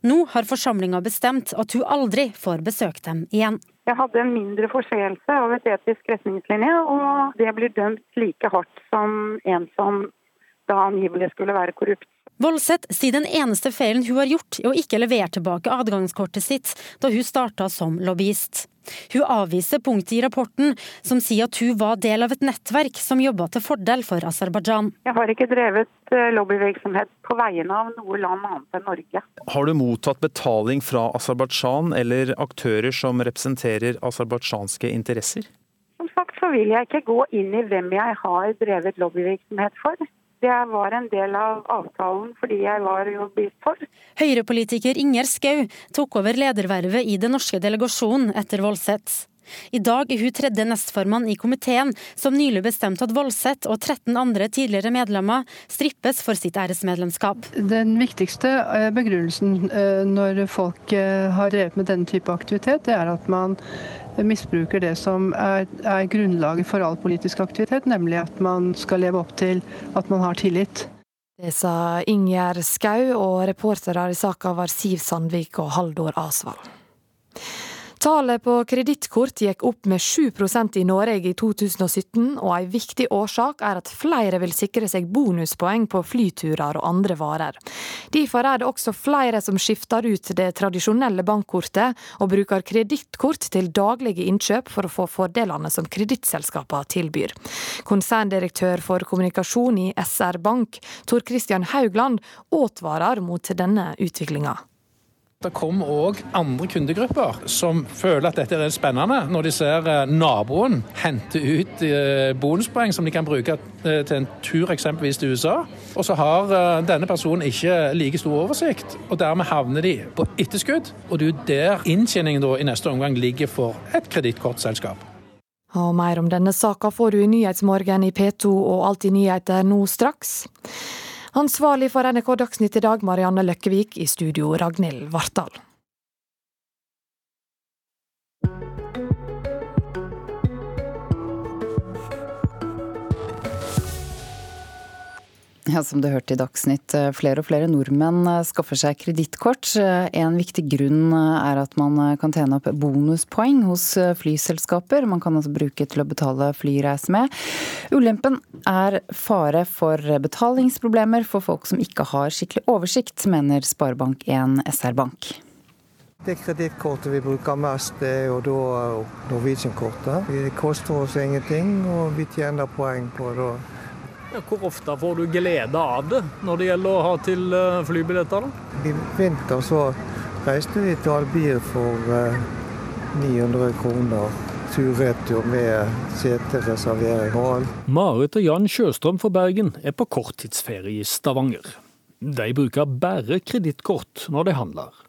Nå har forsamlinga bestemt at hun aldri får besøkt dem igjen. Jeg hadde en mindre forseelse av et etisk retningslinje, og det blir dømt like hardt som en som da angivelig skulle være korrupt. Voldseth sier den eneste feilen hun har gjort, er å ikke levere tilbake adgangskortet sitt da hun starta som lobbyist. Hun avviser punktet i rapporten som sier at hun var del av et nettverk som jobba til fordel for Aserbajdsjan. Jeg har ikke drevet eh, lobbyvirksomhet på vegne av noe land annet enn Norge. Har du mottatt betaling fra Aserbajdsjan eller aktører som representerer aserbajdsjanske interesser? Som sagt så vil jeg ikke gå inn i hvem jeg har drevet lobbyvirksomhet for. Det var en del av avtalen fordi jeg var jo blitt for. Høyrepolitiker Inger Skau tok over ledervervet i den norske delegasjonen etter Voldseth. I dag er hun tredje nestformann i komiteen, som nylig bestemte at Voldseth og 13 andre tidligere medlemmer strippes for sitt æresmedlemskap. Den viktigste eh, begrunnelsen eh, når folk eh, har drevet med denne type aktivitet, det er at man misbruker det som er, er grunnlaget for all politisk aktivitet, nemlig at man skal leve opp til at man har tillit. Det sa Ingjerd Skau, og reportere i saka var Siv Sandvik og Haldor Asvald. Tallet på kredittkort gikk opp med 7% i Norge i 2017, og en viktig årsak er at flere vil sikre seg bonuspoeng på flyturer og andre varer. Derfor er det også flere som skifter ut det tradisjonelle bankkortet og bruker kredittkort til daglige innkjøp for å få fordelene som kredittselskapene tilbyr. Konserndirektør for kommunikasjon i SR Bank, Tor Christian Haugland, advarer mot denne utviklinga. Det kommer òg andre kundegrupper som føler at dette er spennende, når de ser eh, naboen hente ut eh, bonuspoeng som de kan bruke eh, til en tur eksempelvis til USA. Og så har denne personen ikke like stor oversikt, og dermed havner de på etterskudd. Og det er jo der inntjeningen i neste omgang ligger for et kredittkortselskap. Og mer om denne saka får du i Nyhetsmorgen i P2 og Alltid nyheter nå straks. Ansvarlig for NRK Dagsnytt i dag, Marianne Løkkevik. I studio, Ragnhild Vartdal. Ja, Som du hørte i Dagsnytt, eh, flere og flere nordmenn eh, skaffer seg kredittkort. Eh, en viktig grunn er at man kan tjene opp bonuspoeng hos flyselskaper. Man kan altså bruke til å betale flyreise med. Ulempen er fare for betalingsproblemer for folk som ikke har skikkelig oversikt, mener Sparebank1 SR-Bank. Det kredittkortet vi bruker mest, det er jo da Norwegian-kortet. Det koster oss ingenting, og vi tjener poeng på det. Ja, hvor ofte får du glede av det når det gjelder å ha til eh, flybilletter? da? I vinter så reiste vi til Albir for 900 eh, kroner tur-retur med setereservering og alt. Marit og Jan Sjøstrøm fra Bergen er på korttidsferie i Stavanger. De bruker bare kredittkort når de handler.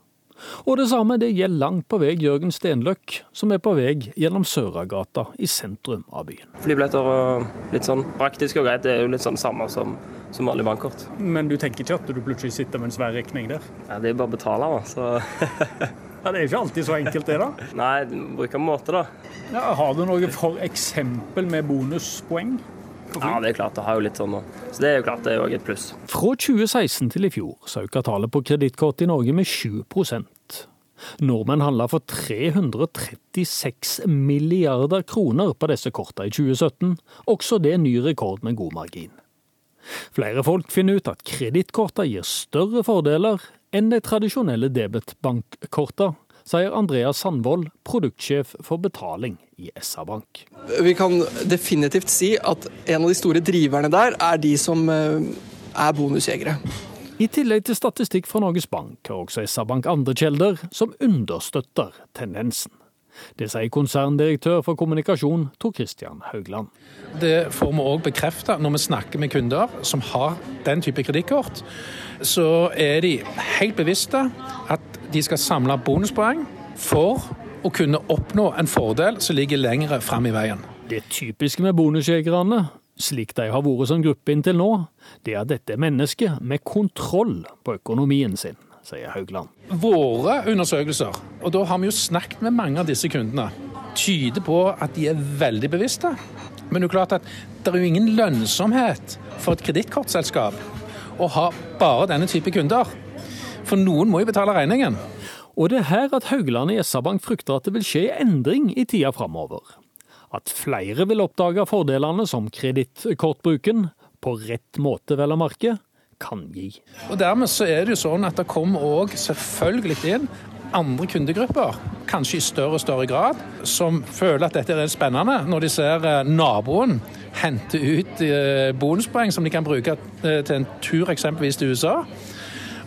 Og det samme det gjelder langt på vei Jørgen Stenløk, som er på vei gjennom Søragata i sentrum av byen. Flybilletter og litt sånn praktisk og greit, det er jo litt sånn samme som, som vanlig bankkort. Men du tenker ikke at du plutselig sitter med en svær regning der? Ja, Det er bare å betale, da. Så Ja, Det er ikke alltid så enkelt, det, da? Nei, bruker måte, da. Ja, har du noe for eksempel med bonuspoeng? Ja, det er klart. Det har jo litt sånn nå. Så det er jo klart det er òg et pluss. Fra 2016 til i fjor søker tallet på kredittkort i Norge med 7% Nordmenn handla for 336 milliarder kroner på disse kortene i 2017, også det ny rekord med god margin. Flere folk finner ut at kredittkorta gir større fordeler enn de tradisjonelle debetbankkorta, sier Andreas Sandvold, produktsjef for betaling i SR-Bank. Vi kan definitivt si at en av de store driverne der er de som eh, er bonusjegere. I tillegg til statistikk fra Norges Bank har også SR-Bank andre kilder som understøtter tendensen. Det sier konserndirektør for kommunikasjon Tor Christian Haugland. Det får vi òg bekrefta når vi snakker med kunder som har den type kredittkort. Så er de helt bevisste at de skal samle bonuspoeng for å kunne oppnå en fordel som ligger lengre frem i veien. Det typiske med bonusjegerne slik de har vært som gruppe inntil nå, det er dette mennesket med kontroll på økonomien sin, sier Haugland. Våre undersøkelser, og da har vi jo snakket med mange av disse kundene, tyder på at de er veldig bevisste. Men det er jo klart at det er jo ingen lønnsomhet for et kredittkortselskap å ha bare denne type kunder. For noen må jo betale regningen. Og det er her at Haugland i SR-Bank frykter at det vil skje endring i tida framover. At flere vil oppdage fordelene som kredittkortbruken, på rett måte vel å merke, kan gi. Og Dermed så er det jo sånn at det kommer òg selvfølgelig inn andre kundegrupper, kanskje i større og større grad, som føler at dette er spennende, når de ser eh, naboen hente ut eh, bonuspoeng som de kan bruke eh, til en tur eksempelvis til USA.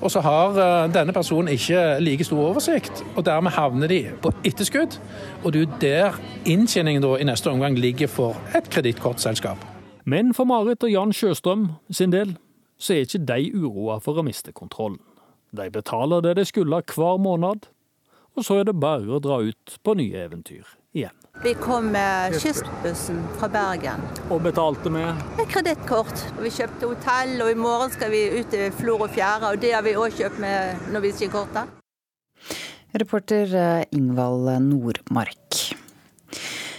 Og så har denne personen ikke like stor oversikt, og dermed havner de på etterskudd. Og det er jo der inntjeningen i neste omgang ligger for et kredittkortselskap. Men for Marit og Jan Sjøstrøm sin del, så er ikke de uroa for å miste kontrollen. De betaler det de skulle hver måned, og så er det bare å dra ut på nye eventyr. Vi kom med kystbussen fra Bergen. Og betalte med? Med kredittkort. Vi kjøpte hotell, og i morgen skal vi ut til Flor og Fjære, og det har vi òg kjøpt med Norwegian-kortet. Reporter eh, Ingvald Nordmark.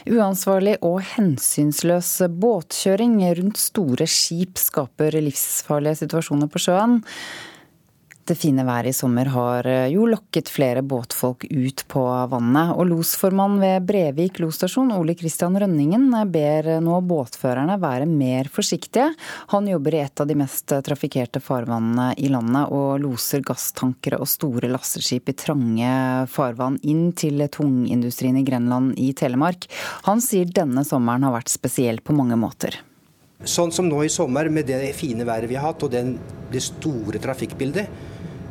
Uansvarlig og hensynsløs båtkjøring rundt store skip skaper livsfarlige situasjoner på sjøen. Det fine været i sommer har eh, jo lokket flere båtfolk ut på vannet. Og losformann ved Brevik losstasjon, Ole Kristian Rønningen, ber nå båtførerne være mer forsiktige. Han jobber i et av de mest trafikkerte farvannene i landet, og loser gasstankere og store lasteskip i trange farvann inn til tungindustrien i Grenland i Telemark. Han sier denne sommeren har vært spesiell på mange måter. Sånn som nå i sommer, med det fine været vi har hatt og den, det store trafikkbildet,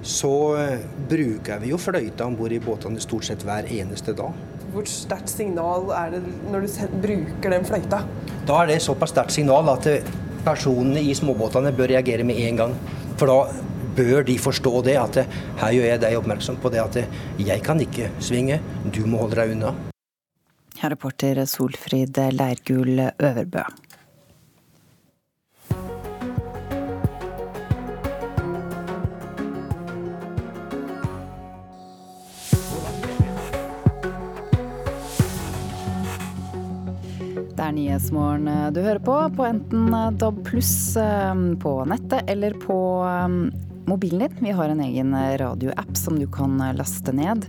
så eh, bruker vi jo fløyta om bord i båtene stort sett hver eneste dag. Hvor sterkt signal er det når du bruker den fløyta? Da er det såpass sterkt signal at eh, personene i småbåtene bør reagere med en gang. For da bør de forstå det, at eh, her gjør jeg deg oppmerksom på det at jeg kan ikke svinge, du må holde deg unna. Reporter Solfrid Leirgul Øverbø. Det er Nyhetsmorgen eh, du hører på, på enten eh, DAB pluss eh, på nettet eller på mobilen din. Vi har en egen radioapp som du kan laste ned.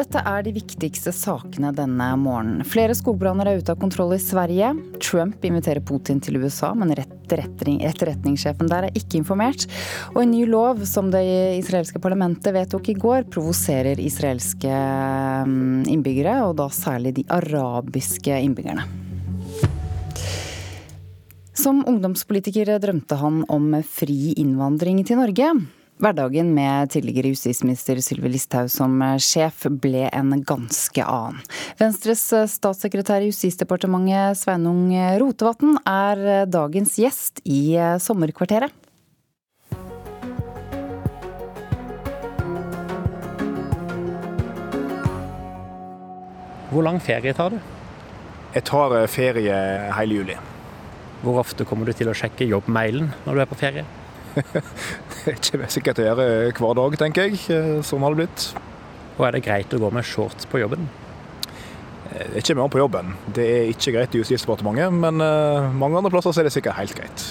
Dette er de viktigste sakene denne morgenen. Flere skogbranner er ute av kontroll i Sverige. Trump inviterer Putin til USA, men etterretningssjefen der er ikke informert. Og en ny lov som det israelske parlamentet vedtok i går, provoserer israelske mm, innbyggere, og da særlig de arabiske innbyggerne. Som ungdomspolitiker drømte han om fri innvandring til Norge. Hverdagen med tidligere justisminister Sylvi Listhaug som sjef ble en ganske annen. Venstres statssekretær i Justisdepartementet Sveinung Rotevatn er dagens gjest i Sommerkvarteret. Hvor lang ferie tar du? Jeg tar ferie hele juli. Hvor ofte kommer du til å sjekke jobbmailen når du er på ferie? det er ikke sikkert å gjøre hver dag, tenker jeg. Sånn har det blitt. Og er det greit å gå med shorts på jobben? Det er ikke mer på jobben. Det er ikke greit i Justisdepartementet, men eh, mange andre plasser er det sikkert helt greit.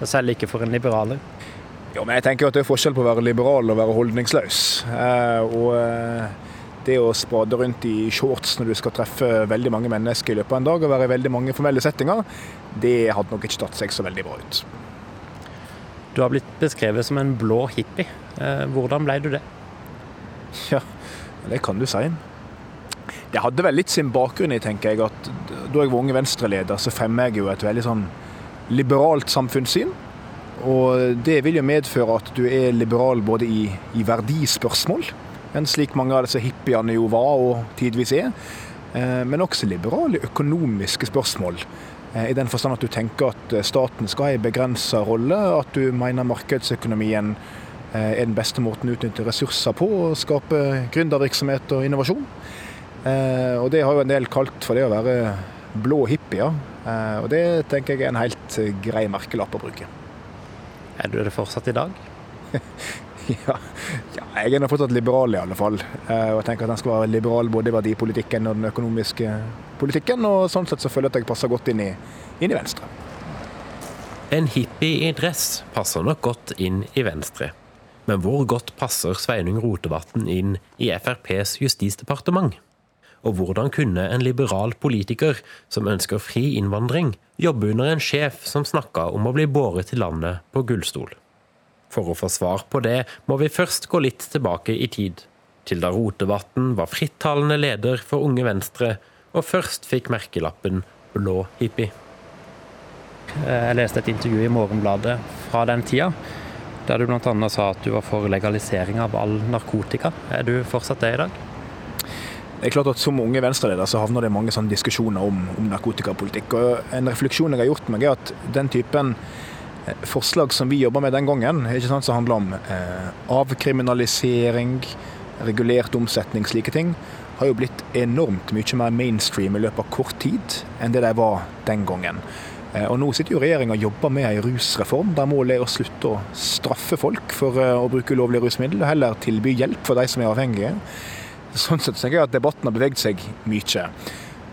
Selv ikke for en liberaler? Jo, men jeg tenker at det er forskjell på å være liberal og være holdningsløs. Eh, og eh, det å spade rundt i shorts når du skal treffe veldig mange mennesker i løpet av en dag og være i veldig mange formelle settinger, det hadde nok ikke tatt seg så veldig bra ut. Du har blitt beskrevet som en blå hippie. Eh, hvordan ble du det? Ja, det kan du si. Det hadde vel litt sin bakgrunn i, tenker jeg, at da jeg var unge venstreleder, så fremmer jeg jo et veldig sånn liberalt samfunnssyn. Og det vil jo medføre at du er liberal både i, i verdispørsmål, enn slik mange av disse hippiene jo var og tidvis er. Eh, men også liberale økonomiske spørsmål. Eh, I den forstand at du tenker at eh, staten skal ha en begrensa rolle, at du mener markedsøkonomien er den beste måten å utnytte ressurser på og skape gründervirksomhet og innovasjon. Og Det har jo en del kalt for det å være blå hippier. Og det tenker jeg er en helt grei merkelapp å bruke. Er du det fortsatt i dag? ja, jeg er nå fortsatt liberal, i alle fall. Og jeg tenker at den skal være liberal både i verdipolitikken og den økonomiske politikken. Og sånn sett så føler jeg at jeg passer godt inn i, inn i Venstre. En hippie i dress passer nok godt inn i Venstre. Men hvor godt passer Sveinung Rotevatn inn i FrPs justisdepartement? Og hvordan kunne en liberal politiker som ønsker fri innvandring, jobbe under en sjef som snakka om å bli båret til landet på gullstol? For å få svar på det må vi først gå litt tilbake i tid, til da Rotevatn var frittalende leder for Unge Venstre og først fikk merkelappen blå hippie. Jeg leste et intervju i Morgenbladet fra den tida, der du bl.a. sa at du var for legalisering av all narkotika. Er du fortsatt det i dag? Det er klart at Som unge venstreleder så havner det mange sånne diskusjoner om, om narkotikapolitikk. og En refleksjon jeg har gjort meg, er at den typen forslag som vi jobba med den gangen, sant, som handler om eh, avkriminalisering, regulert omsetning, slike ting, har jo blitt enormt mye mer mainstream i løpet av kort tid enn det de var den gangen. Eh, og Nå sitter jo regjeringa og jobber med en rusreform der målet er å slutte å straffe folk for eh, å bruke ulovlige rusmidler, og heller tilby hjelp for de som er avhengige. Sånn sett tenker jeg at debatten har beveget seg mye.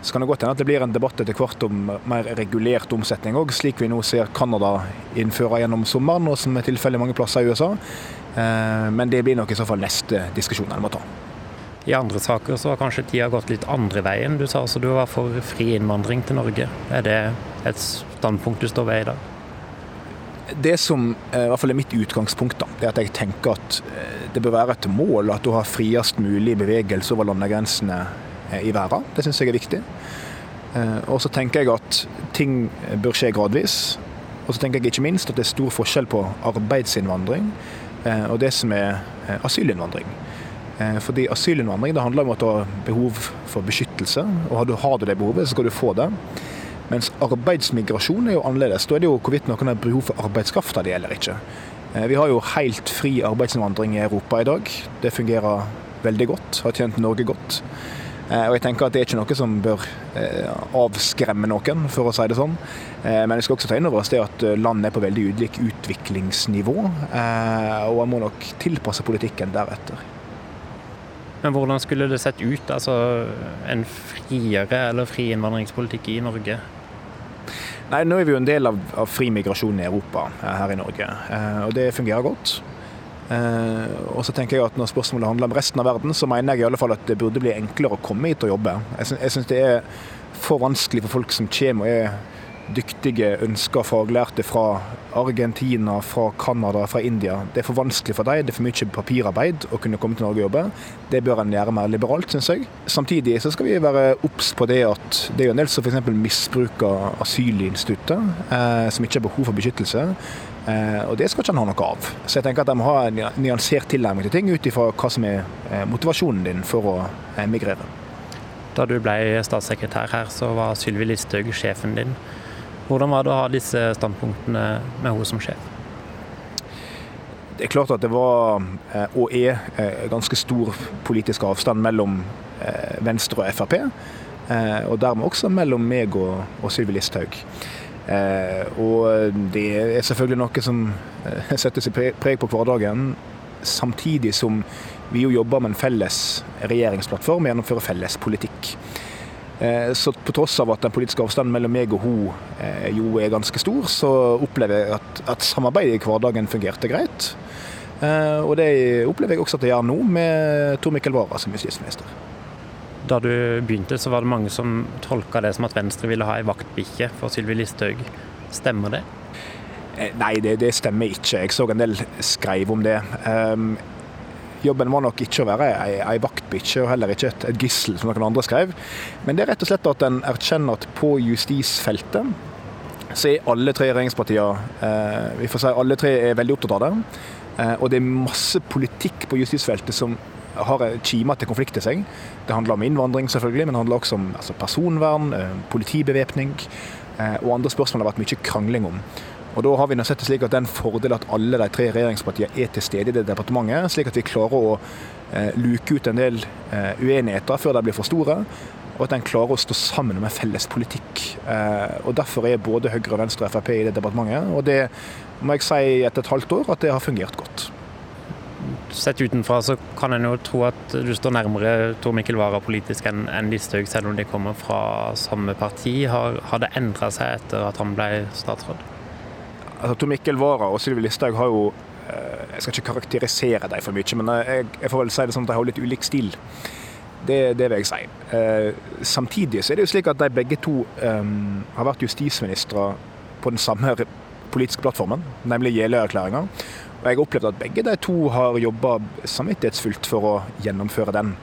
Så kan det godt hende at det blir en debatt etter hvert om mer regulert omsetning òg, slik vi nå ser Canada innføre gjennom sommeren, og som er tilfellet mange plasser i USA. Eh, men det blir nok i så fall neste diskusjon en må ta. I andre saker så har kanskje tida gått litt andre veien. Du sa altså du var for fri innvandring til Norge. Er det et standpunkt du står ved i dag? Det som i hvert fall er mitt utgangspunkt, da, er at jeg tenker at eh, det bør være et mål at du har friest mulig bevegelse over landegrensene i verden. Det syns jeg er viktig. Og så tenker jeg at ting bør skje gradvis. Og så tenker jeg ikke minst at det er stor forskjell på arbeidsinnvandring og det som er asylinnvandring. Eh, fordi asylinnvandring det handler om at du har behov for beskyttelse, og har du det behovet, så skal du få det. Mens arbeidsmigrasjon er jo annerledes. Da er det jo hvorvidt noen har behov for arbeidskraft av det eller ikke. Eh, vi har jo helt fri arbeidsinnvandring i Europa i dag. Det fungerer veldig godt, har tjent Norge godt. Eh, og jeg tenker at Det er ikke noe som bør avskremme noen, for å si det sånn. Men vi skal også ta inn over oss det at landet er på veldig ulik utviklingsnivå. Og en må nok tilpasse politikken deretter. Men hvordan skulle det sett ut? Altså en friere eller fri innvandringspolitikk i Norge? Nei, Nå er vi jo en del av, av fri migrasjon i Europa eh, her i Norge, eh, og det fungerer godt. Eh, og så tenker jeg at Når spørsmålet handler om resten av verden, så mener jeg i alle fall at det burde bli enklere å komme hit og jobbe. Jeg syns det er for vanskelig for folk som kommer og er dyktige, ønska faglærte fra Argentina, fra Canada, fra India. Det er for vanskelig for dem, det er for mye papirarbeid å kunne komme til Norge og jobbe. Det bør en gjøre mer liberalt, syns jeg. Samtidig så skal vi være obs på det at det er en del som f.eks. misbruker asylinstituttet, eh, som ikke har behov for beskyttelse. Eh, og det skal ikke han ha noe av. Så jeg tenker at de må ha en nyansert tilnærming til ting ut ifra hva som er eh, motivasjonen din for å emigrere. Da du ble statssekretær her, så var Sylvi Listhaug sjefen din. Hvordan var det å ha disse standpunktene med henne som sjef? Det er klart at det var, eh, og er, eh, ganske stor politisk avstand mellom eh, Venstre og Frp. Og dermed også mellom meg og Sylvi Listhaug. Og det er selvfølgelig noe som setter seg preg på hverdagen, samtidig som vi jo jobber med en felles regjeringsplattform gjennomfører felles politikk. Eh, så på tross av at den politiske avstanden mellom meg og hun eh, jo er ganske stor, så opplever jeg at, at samarbeidet i hverdagen fungerte greit. Eh, og det opplever jeg også at det gjør nå, med Tor Mikkel Wara som justisminister. Da du begynte, så var det mange som tolka det som at Venstre ville ha ei vaktbikkje for Sylvi Listhaug. Stemmer det? Nei, det, det, stemmer ikke. Jeg så en del skrev om det. Um, Jobben var nok ikke å være ei, ei vaktbikkje og heller ikke et, et, gissel, som noen andre skrev. Men det er rett og slett at en erkjenner at på justisfeltet så er alle tre regjeringspartiene eh, vi får si alle tre er veldig opptatt av det. Eh, og det er masse politikk på justisfeltet som har kima til konflikt i seg. Det handler om innvandring, selvfølgelig, men det handler også om altså, personvern, eh, politibevæpning eh, og andre spørsmål det har vært mye krangling om. Og Da har vi sett det slik at det er en fordel at alle de tre regjeringspartiene er til stede i det departementet, slik at vi klarer å eh, luke ut en del uenigheter før de blir for store. og at en klarer å stå sammen om en felles politikk. Og Derfor er både Høyre, Venstre og Frp i det departementet. Og det må jeg si etter et halvt år at det har fungert godt. Sett utenfra så kan en jo tro at du står nærmere Tor Mikkel Wara politisk enn Listhaug, selv om de kommer fra samme parti. Har, har det endra seg etter at han ble statsråd? Altså, Tor Mikkel Wara og Sylvi Listhaug har jo eh, Jeg skal ikke karakterisere dem for mye, men jeg, jeg, får vel si det sånn at de har litt ulik stil. Det, det vil jeg si. Eh, samtidig så er det jo slik at de begge to eh, har vært justisministre på den samme politiske plattformen, nemlig Jeløya-erklæringa. Og jeg har opplevd at begge de to har jobba samvittighetsfullt for å gjennomføre den.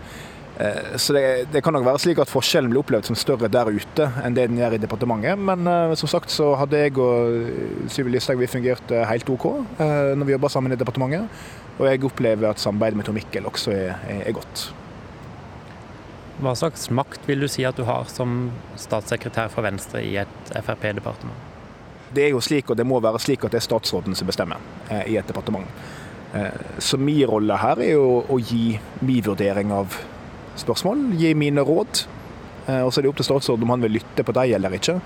Eh, så det, det, kan nok være slik at forskjellen blir opplevd som større der ute enn det den gjør i departementet. Men uh, som sagt så hadde jeg og Syvi Listhaug vi fungert helt OK når vi jobba sammen i departementet. Og jeg opplever at samarbeidet med Tor Mikkel også er, er, er godt. Hva slags makt vil du si at du har som statssekretær for Venstre i et Frp-departement? Det er jo slik, og det må være slik at det er statsråden som bestemmer eh, i et departement. Eh, så min rolle her er jo å gi min vurdering av spørsmål, gi mine råd. Eh, og så er det opp til statsråden om han vil lytte på deg eller ikke.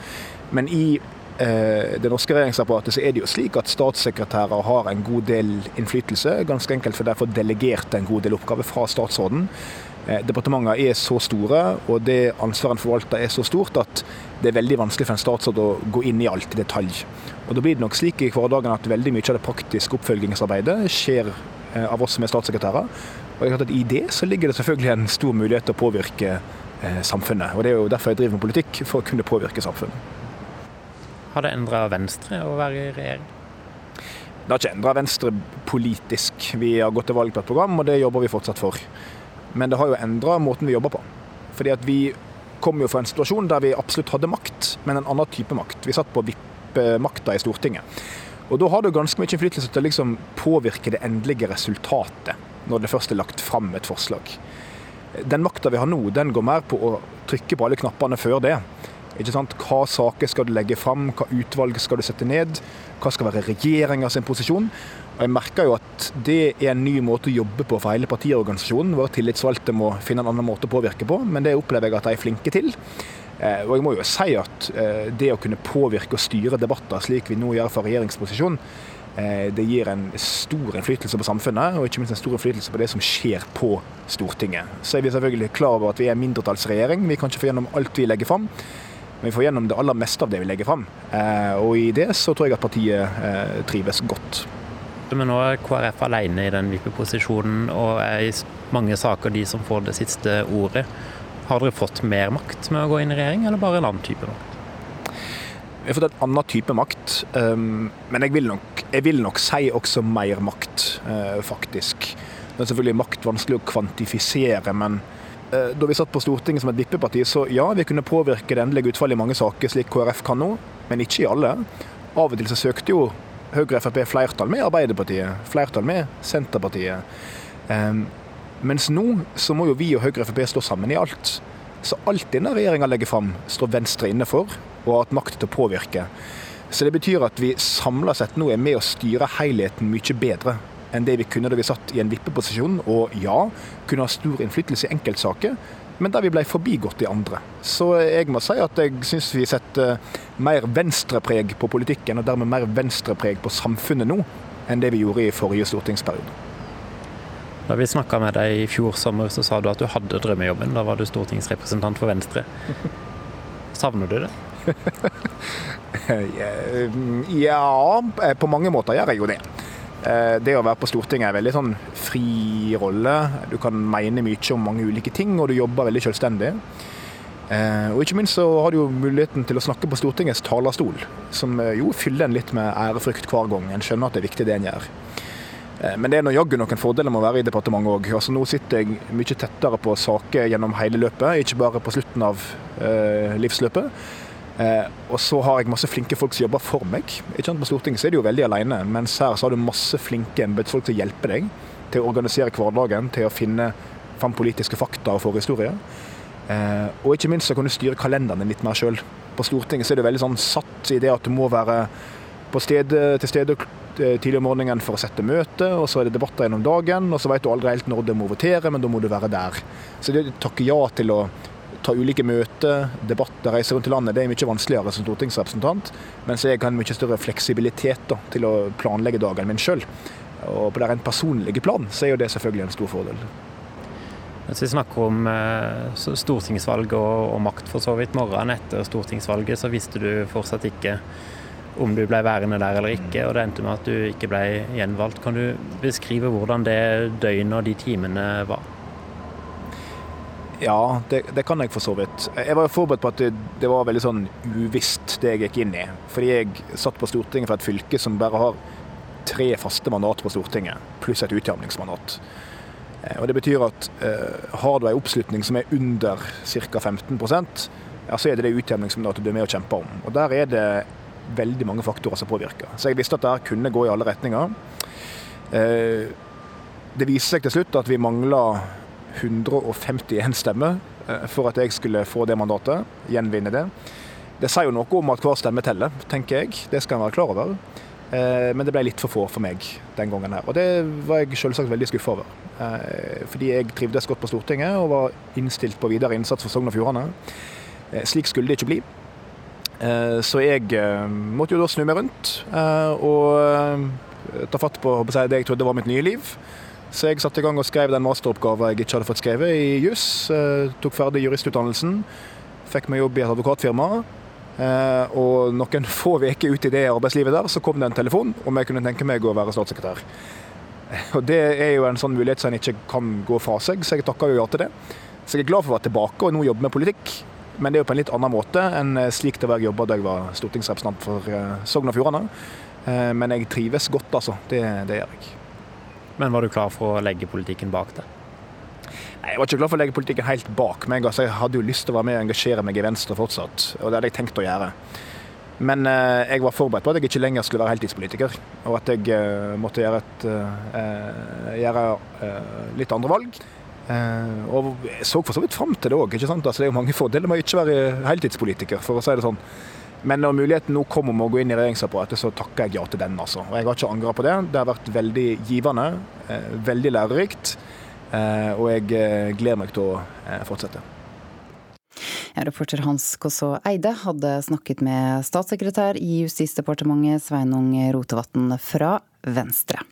Men i det norske regjeringsapparatet så er det jo slik at statssekretærer har en god del innflytelse. Ganske enkelt for derfor delegert en god del oppgaver fra statsråden. Eh, departementene er så store, og det ansvaret en forvalter er så stort at det er veldig vanskelig for en statsråd å gå inn i alt i detalj. Og Da blir det nok slik i hverdagen at veldig mye av det praktiske oppfølgingsarbeidet skjer eh, av oss som er statssekretærer. Og I det så ligger det selvfølgelig en stor mulighet til å påvirke eh, samfunnet. Og Det er jo derfor jeg driver med politikk, for å kunne påvirke samfunnet. Har det endra Venstre å være i regjering? Det har ikke endra Venstre politisk. Vi har gått til valg på et program, og det jobber vi fortsatt for. Men det har jo endra måten vi jobber på. Fordi at vi kom jo fra en situasjon der vi absolutt hadde makt, men en annen type makt. Vi satt på vippemakta i Stortinget. Og da har du ganske mye innflytelse til å liksom påvirke det endelige resultatet, når det først er lagt fram et forslag. Den makta vi har nå, den går mer på å trykke på alle knappene før det. Hva saker skal du legge fram, hva utvalg skal du sette ned, hva skal være regjeringa sin posisjon. Og jeg merker jo at det er en ny måte å jobbe på for hele partiorganisasjonen. Våre tillitsvalgte må finne en annen måte å påvirke på, men det opplever jeg at de er flinke til. Eh, og jeg må jo si at eh, det å kunne påvirke og styre debatter slik vi nå gjør fra regjeringsposisjon, eh, det gir en stor innflytelse på samfunnet, og ikke minst en stor innflytelse på det som skjer på Stortinget. Så er vi selvfølgelig klar over at vi er en mindretallsregjering. Vi kan ikke få gjennom alt vi legger fram. Men vi får gjennom det aller meste av det vi legger fram. Og i det så tror jeg at partiet trives godt. Men nå er KrF alene i den vippeposisjonen og er i mange saker de som får det siste ordet. Har dere fått mer makt med å gå inn i regjering, eller bare en annen type makt? Vi har fått en annen type makt, ehm, men jeg vil nok, jeg vil nok si også mer makt, eh, faktisk. Det er selvfølgelig makt vanskelig å kvantifisere, men eh, da vi satt på Stortinget som et vippeparti, så ja, vi kunne påvirke det endelige utfallet i mange saker, slik KrF kan nå, men ikke i alle. Av og til så søkte jo Høyre og Frp flertall med Arbeiderpartiet, flertall med Senterpartiet. Um, mens nå så må jo vi og Høyre og Frp stå sammen i alt. Så alt denne regjeringa legger fram, står Venstre inne for og har hatt makt til å påvirke. Så det betyr at vi samla sett nå er med å styre helheten mye bedre enn det vi kunne da vi satt i en vippeposisjon, og ja, kunne ha stor innflytelse i enkeltsaker, men der vi ble forbigått i andre. Så jeg må si at jeg syns vi setter mer venstrepreg på politikken, og dermed mer venstrepreg på samfunnet nå, enn det vi gjorde i forrige stortingsperiode. Da vi snakka med deg i fjor sommer, så sa du at du hadde drømmejobben. Da var du stortingsrepresentant for Venstre. Savner du det? ja, på mange måter gjør jeg jo det. Eh, det å være på Stortinget er en veldig sånn fri rolle. Du kan mene mye om mange ulike ting, og du jobber veldig selvstendig. Eh, og ikke minst så har du jo muligheten til å snakke på Stortingets talerstol, som eh, jo fyller en litt med ærefrykt hver gang. En skjønner at det er viktig det en gjør. Men det er jaggu noen fordeler med å være i departementet òg. Altså, nå sitter jeg mye tettere på saker gjennom hele løpet, ikke bare på slutten av livsløpet. Eh, og så har jeg masse flinke folk som jobber for meg. Ikke sant? På Stortinget så er du jo veldig alene, mens her så har du masse flinke embetsfolk til å hjelpe deg til å organisere hverdagen, til å finne fram politiske fakta og forhistorie. Eh, og ikke minst så kan du styre kalenderen litt mer sjøl. På Stortinget så er du veldig sånn satt i det at du må være på stedet, til stede eh, tidlig om morgenen for å sette møte, og så er det debatter gjennom dagen, og så vet du aldri helt når du må votere, men da må du være der. Så det å takke ja til å ta ulike møter, debatter, reise rundt i landet, det er mye vanskeligere som stortingsrepresentant. Mens jeg har en mye større fleksibilitet da, til å planlegge dagen min sjøl. Og på det rent personlige plan så er jo det selvfølgelig en stor fordel. Hvis vi snakker om eh, stortingsvalg og, makt for så vidt morgenen etter stortingsvalget, så visste du fortsatt ikke om du ble værende der eller ikke, og det endte med at du ikke ble gjenvalgt. Kan du beskrive hvordan det døgnet og de timene var? Ja, det, det, kan jeg for så vidt. Jeg var forberedt på at det, det, var veldig sånn uvisst det jeg gikk inn i. Fordi jeg satt på Stortinget for et fylke som bare har tre faste mandat på Stortinget, pluss et utjevningsmandat. Eh, og Det betyr at eh, har du en oppslutning som er under ca. 15 ja, så er det det utjevningsmandatet du er med og kjemper om. Og Der er det veldig mange faktorer som påvirker. Så jeg visste at det kunne gå i alle retninger. Eh, det viser seg til slutt at vi mangla 151 stemmer eh, for at jeg skulle få det mandatet, gjenvinne det. Det sier jo noe om at hver stemme teller, tenker jeg. Det skal en være klar over. Eh, men det ble litt for få for meg den gangen her. Og det var jeg selvsagt veldig skuffa over. Eh, fordi jeg trivdes godt på Stortinget og var innstilt på videre innsats for Sogn og Fjordane. Slik skulle det ikke bli. Så jeg måtte jo da snu meg rundt og ta fatt på det jeg trodde var mitt nye liv. Så jeg satte i gang og skrev den masteroppgaven jeg ikke hadde fått skrevet i juss. Eh, tok ferdig juristutdannelsen. Fikk meg jobb i et advokatfirma. Eh, og noen få uker ut i det arbeidslivet der, så kom det en telefon om jeg kunne tenke meg å være statssekretær. Og Det er jo en sånn mulighet som en ikke kan gå fra seg, så jeg takka jo ja til det. Så jeg er glad for å være tilbake og nå jobbe med politikk. Men det er jo på en litt annen måte enn slik det var jeg jobba da jeg var stortingsrepresentant for eh, Sogn og Fjordane. Men jeg trives godt, altså. Det, det gjør jeg. Men var du klar for å legge politikken bak deg? Nei, Jeg var ikke klar for å legge politikken helt bak meg. Altså, jeg hadde jo lyst til å være med og engasjere meg i Venstre fortsatt, og det hadde jeg tenkt å gjøre. Men eh, jeg var forberedt på at jeg ikke lenger skulle være heltidspolitiker, og at jeg eh, måtte gjøre, et, eh, gjøre eh, litt andre valg. Eh, og jeg så for så vidt fram til det òg. Altså, det er jo mange fordeler med å ikke være heltidspolitiker, for å si det sånn. Men når muligheten nå kom om å gå inn i regjeringsapparatet, så takker jeg ja til den. altså. Og Jeg har ikke angra på det. Det har vært veldig givende, eh, veldig lærerikt. Eh, og jeg eh, gleder meg til å fortsette. Ja, reporter Hans Kåsså Eide hadde snakket med statssekretær i Justisdepartementet Sveinung Rotevatn fra Venstre.